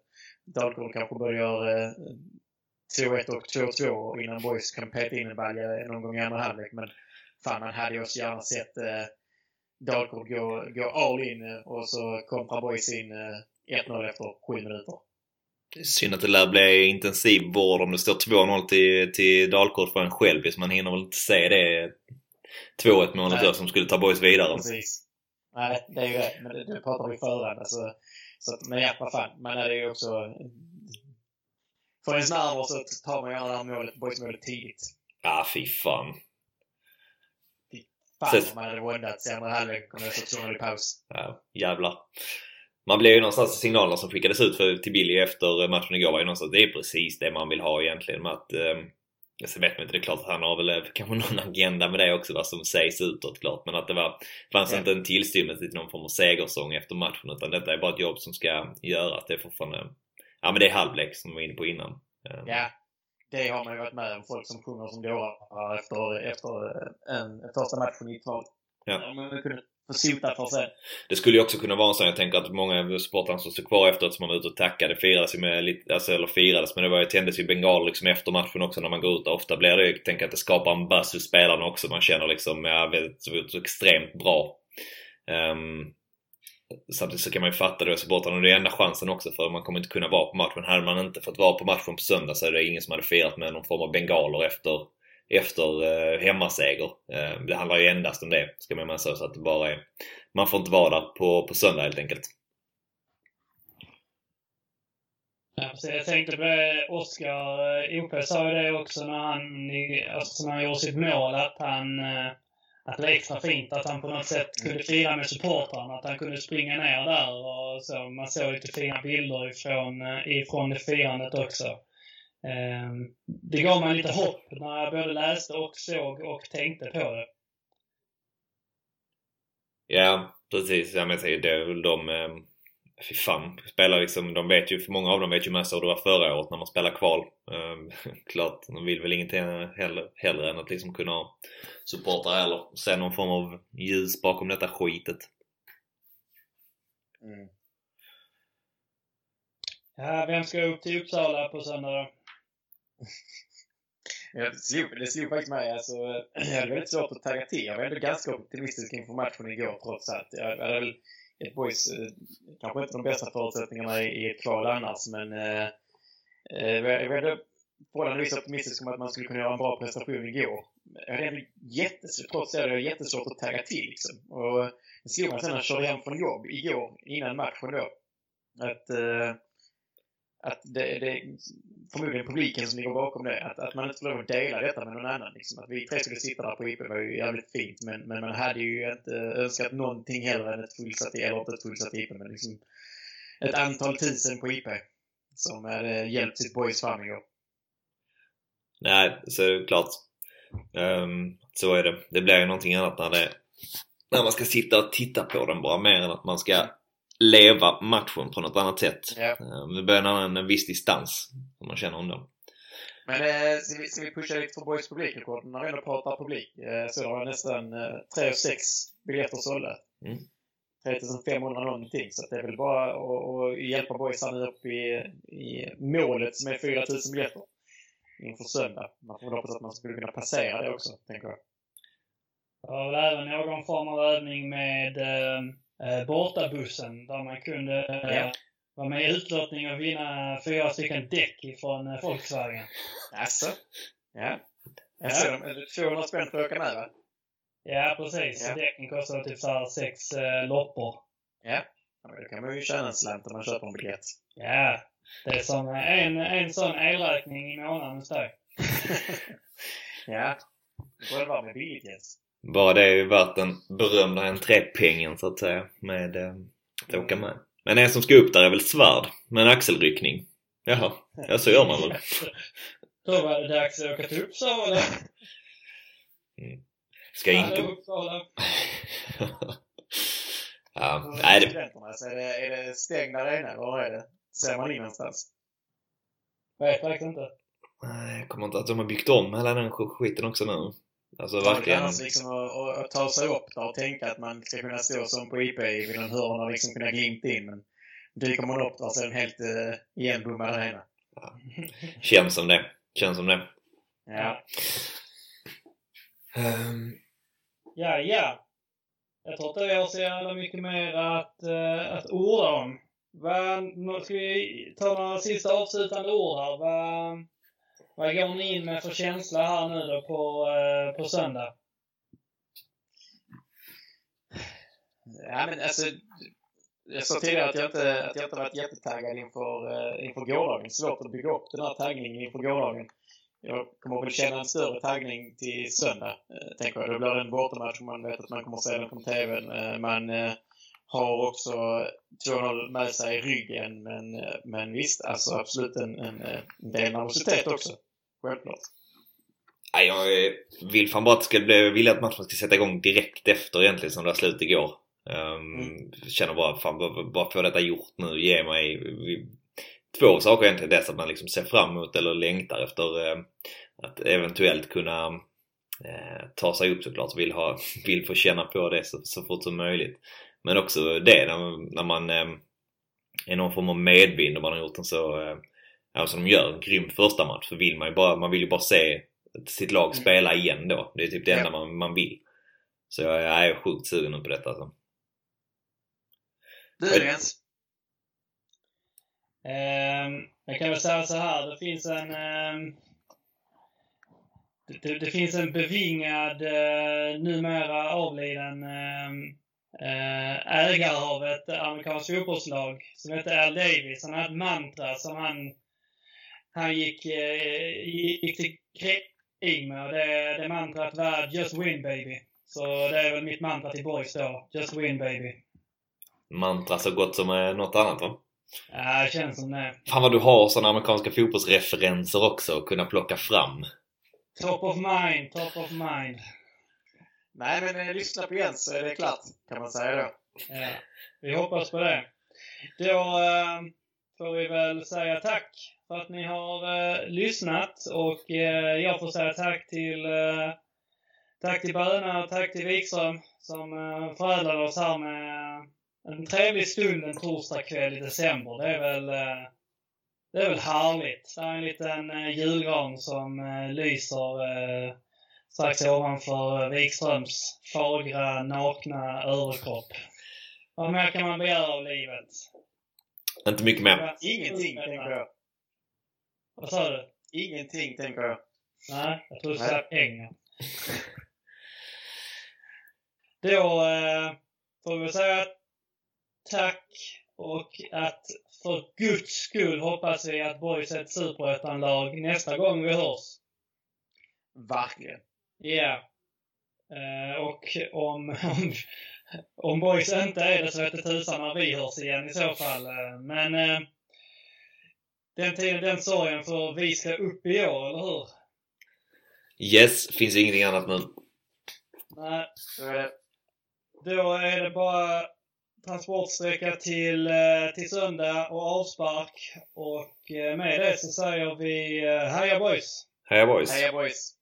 Dalkurd kanske börjar eh, 2-1 och 2-2 innan Boys kan peta in en balja någon gång i andra halvlek. Men fan, man hade ju också gärna sett eh, Dalkurd gå, gå all in eh, och så kontrar Boys in eh, 1-0 efter 7 minuter. Är synd att det lär bli intensiv vård om det står 2-0 till, till Dalkurd för en själv. Man hinner väl inte se det 2-1 målet som skulle ta Boys vidare. Precis. Nej, det är ju det. Men det, det pratar vi förhand. Alltså, så att, men ja, vad fan. Man är ju också... För ens nerver så tar man gärna det här målet, boysmålet tidigt. Ja, fy fan. Fy fan om man hade våndats i andra halvlek och stått 2 i paus. Ja, jävlar. man blev ju någonstans signalerna som skickades ut för, till Billy efter matchen igår var ju någonstans det är precis det man vill ha egentligen att eh, Sen vet man inte, det är klart att han har väl eh, kanske någon agenda med det också vad som sägs utåt klart men att det var, fanns ja. inte en tillstymmelse till någon form av segersång efter matchen utan detta är bara ett jobb som ska göras. Det är fortfarande, ja men det är halvlek som vi var inne på innan. Eh. Ja, det har man ju varit med om. Folk som sjunger som dårar efter, efter en, första matchen i kval. Ja. För sig. Det skulle ju också kunna vara en sån, jag tänker att många supportrar som stod kvar efteråt som man var ute och tackade firades ju med lite, alltså, eller firades, men det var ju, tändes ju bengal liksom efter matchen också när man går ut. Ofta blir det jag tänker att det skapar en buzz hos spelarna också. Man känner liksom, ja, så, så extremt bra. Um, Samtidigt så kan man ju fatta det supportrarna. Det är enda chansen också för man kommer inte kunna vara på matchen. Hade man inte fått vara på matchen på söndag så är det ingen som hade firat med någon form av bengaler efter efter eh, hemmaseger. Eh, det handlar ju endast om det, ska man säga så att det bara är... Man får inte vara där på, på söndag helt enkelt. Ja, jag tänkte på eh, det, Oskar eh, OP sa ju det också när han, alltså när han gjorde sitt mål, att han eh, att det var extra fint att han på något sätt kunde fira med supportrarna. Att han kunde springa ner där och så. Man såg lite fina bilder ifrån, ifrån det firandet också. Ehm, det gav mig lite hopp när jag både läste och såg och tänkte på det. Ja, precis. Jag menar, det är väl de... Ehm, fy fan. Spelar liksom, de vet ju, för många av dem vet ju mest hur det var förra året när man spelar kval. Ehm, klart, de vill väl ingenting heller, hellre än att liksom kunna supporta eller se någon form av ljus bakom detta skitet. Mm. Ja, vem ska upp till Uppsala på söndag då? det, slog, det slog faktiskt mig. Alltså, jag hade väldigt svårt att tagga till. Jag var ändå ganska optimistisk inför matchen igår trots allt. Jag hade väl ett boys, eh, kanske inte de bästa förutsättningarna i ett kval annars, men eh, eh jag var ändå förhållandevis optimistisk om att man skulle kunna göra en bra prestation igår. Jag hade ändå jättesvårt, trots det, jag jättesvårt att tagga till liksom. Och det slog mig sen när jag körde hem från jobb igår, innan matchen då, att eh, att det, det är förmodligen publiken som ligger bakom det. Att, att man inte får lov att dela detta med någon annan. Liksom. Att vi tre skulle sitta där på IP var ju jävligt fint. Men, men man hade ju inte önskat någonting hellre än ett fullsatt, eller inte ett fullsatt IP, men liksom ett antal tusen på IP. Som hade eh, hjälpt sitt boys fram igår. Nej, så klart. Um, så är det. Det blir ju någonting annat när det när man ska sitta och titta på den bara mer än att man ska leva matchen på något annat sätt. Ja. Det blir en, en viss distans som man känner om dem. Men eh, ska, vi, ska vi pusha lite för Boys publikrekord när vi ändå pratar publik? Eh, så det var nästan eh, 3 6 biljetter sålda. Mm. 3500 någonting. Så det är väl bara att, hjälpa Boys här nu upp i, i målet som är 4000 biljetter inför söndag. Man får hoppas att man skulle kunna passera det också, tänker jag. Det var väl även någon form av övning med eh, eh, bortabussen där man kunde eh, ja. vara med i utlottning och vinna fyra stycken däck ifrån eh, Volkswagen. Alltså? Ja. Jag ser dem. 200 spänn för att åka med va? Ja, precis. Ja. Däcken kostar typ såhär sex eh, loppor. Ja. ja då kan man ju tjäna en slant om man köper en biljett. Ja. Det är som en, en sån elräkning i månaden hos dig. ja. Det väl vara med billigt Jens. Bara det är ju värt den berömda entrépengen så att säga med eh, att åka med. Men en som ska upp där är väl svärd med en axelryckning. Jaha, ja så gör man väl. Då var det dags att åka till Uppsala. Mm. Ska inte... Uppsala. ja, nej det... är, det, är det stängd arena eller vad är det? Ser man in någonstans? Vet faktiskt inte. Nej, jag kommer inte att de har byggt om hela den skiten också nu. Alltså verkligen. Annars liksom att, att, ta sig upp där och tänka att man ska kunna stå som på IP vid en hörna och liksom kunna glimta in. Men dyker man upp där så är den helt uh, igenbommad arena. Ja. Känns som det. Känns som det. Ja. Um. Ja, ja. Jag tror inte vi har så jävla mycket mer att, uh, att orda om. Vad, ska vi ta några sista avslutande ord här? Vad, vad går ni in med för känsla här nu då på, eh, på söndag? Ja, men alltså, jag sa tidigare att jag inte, att jag inte varit jättetaggad inför, uh, inför gårdagen. Svårt att bygga upp den här taggningen inför gårdagen. Jag kommer väl känna en större taggning till söndag, uh, tänker jag. Då blir det en bortamatch man vet att man kommer se den på TV. Uh, man har också 2-0 med sig i ryggen. Men, men visst, alltså absolut en, en, en del nervositet också. Självklart. Nej, jag vill fan bara att det ska bli, vill att matchen ska sätta igång direkt efter egentligen som det slut igår. Um, mm. Känner bara, fan bara, bara få detta gjort nu. Ge mig vi, två saker egentligen. Dels att man liksom ser fram emot eller längtar efter eh, att eventuellt kunna eh, ta sig upp såklart. Vill, ha, vill få känna på det så, så fort som möjligt. Men också det när, när man eh, är någon form av medvind och man har gjort en så, eh, ja, som de gör, en grym första match. Så vill man ju bara, man vill ju bara se sitt lag mm. spela igen då. Det är typ det enda man, man vill. Så jag, jag är sjukt sugen på detta alltså. Du Jens? Um, jag kan väl säga så här, det finns en um, det, det, finns en bevingad, uh, numera avliden uh, ägare av ett amerikanskt fotbollslag som heter Al Davis. Han hade ett mantra som han, han gick, uh, gick till krig med. Det, det mantrat var Just win baby. Så det är väl mitt mantra till boys då. Just win baby. Mantra så gott som något annat va? Ja, det känns som det. Fan vad du har sådana amerikanska fotbollsreferenser också att kunna plocka fram. Top of mind, top of mind. Nej, men eh, lyssna på Jens så är det klart, kan man säga då. Ja, vi hoppas på det. Då eh, får vi väl säga tack för att ni har eh, lyssnat och eh, jag får säga tack till eh, Tack till Böna och tack till Wikström som eh, förädlade oss här med eh, en trevlig stund en torsdagkväll i december. Det är väl, eh, det är väl härligt. Det är en liten eh, julgran som eh, lyser eh, strax ovanför Wikströms fagra, nakna överkropp. Vad mer kan man begära av livet? Inte mycket mer. Ingenting, tänker jag. Vad sa du? Ingenting, tänker jag. Nej, jag tror du sa pengar. Då eh, får vi säga tack och att för guds skull hoppas vi att Boys är ett superettan-lag nästa gång vi hörs. Verkligen. Ja. Yeah. Uh, och om, om, om Boys inte är det så vete tusan när vi hörs igen i så fall. Uh, men uh, den tiden, den sorgen för vi ska upp i år, eller hur? Yes, finns ingenting annat nu. Nej. Då är det bara transportsträcka till, eh, till söndag och avspark. Och med det så säger vi Heja Boys! Heja Boys! Heja Boys!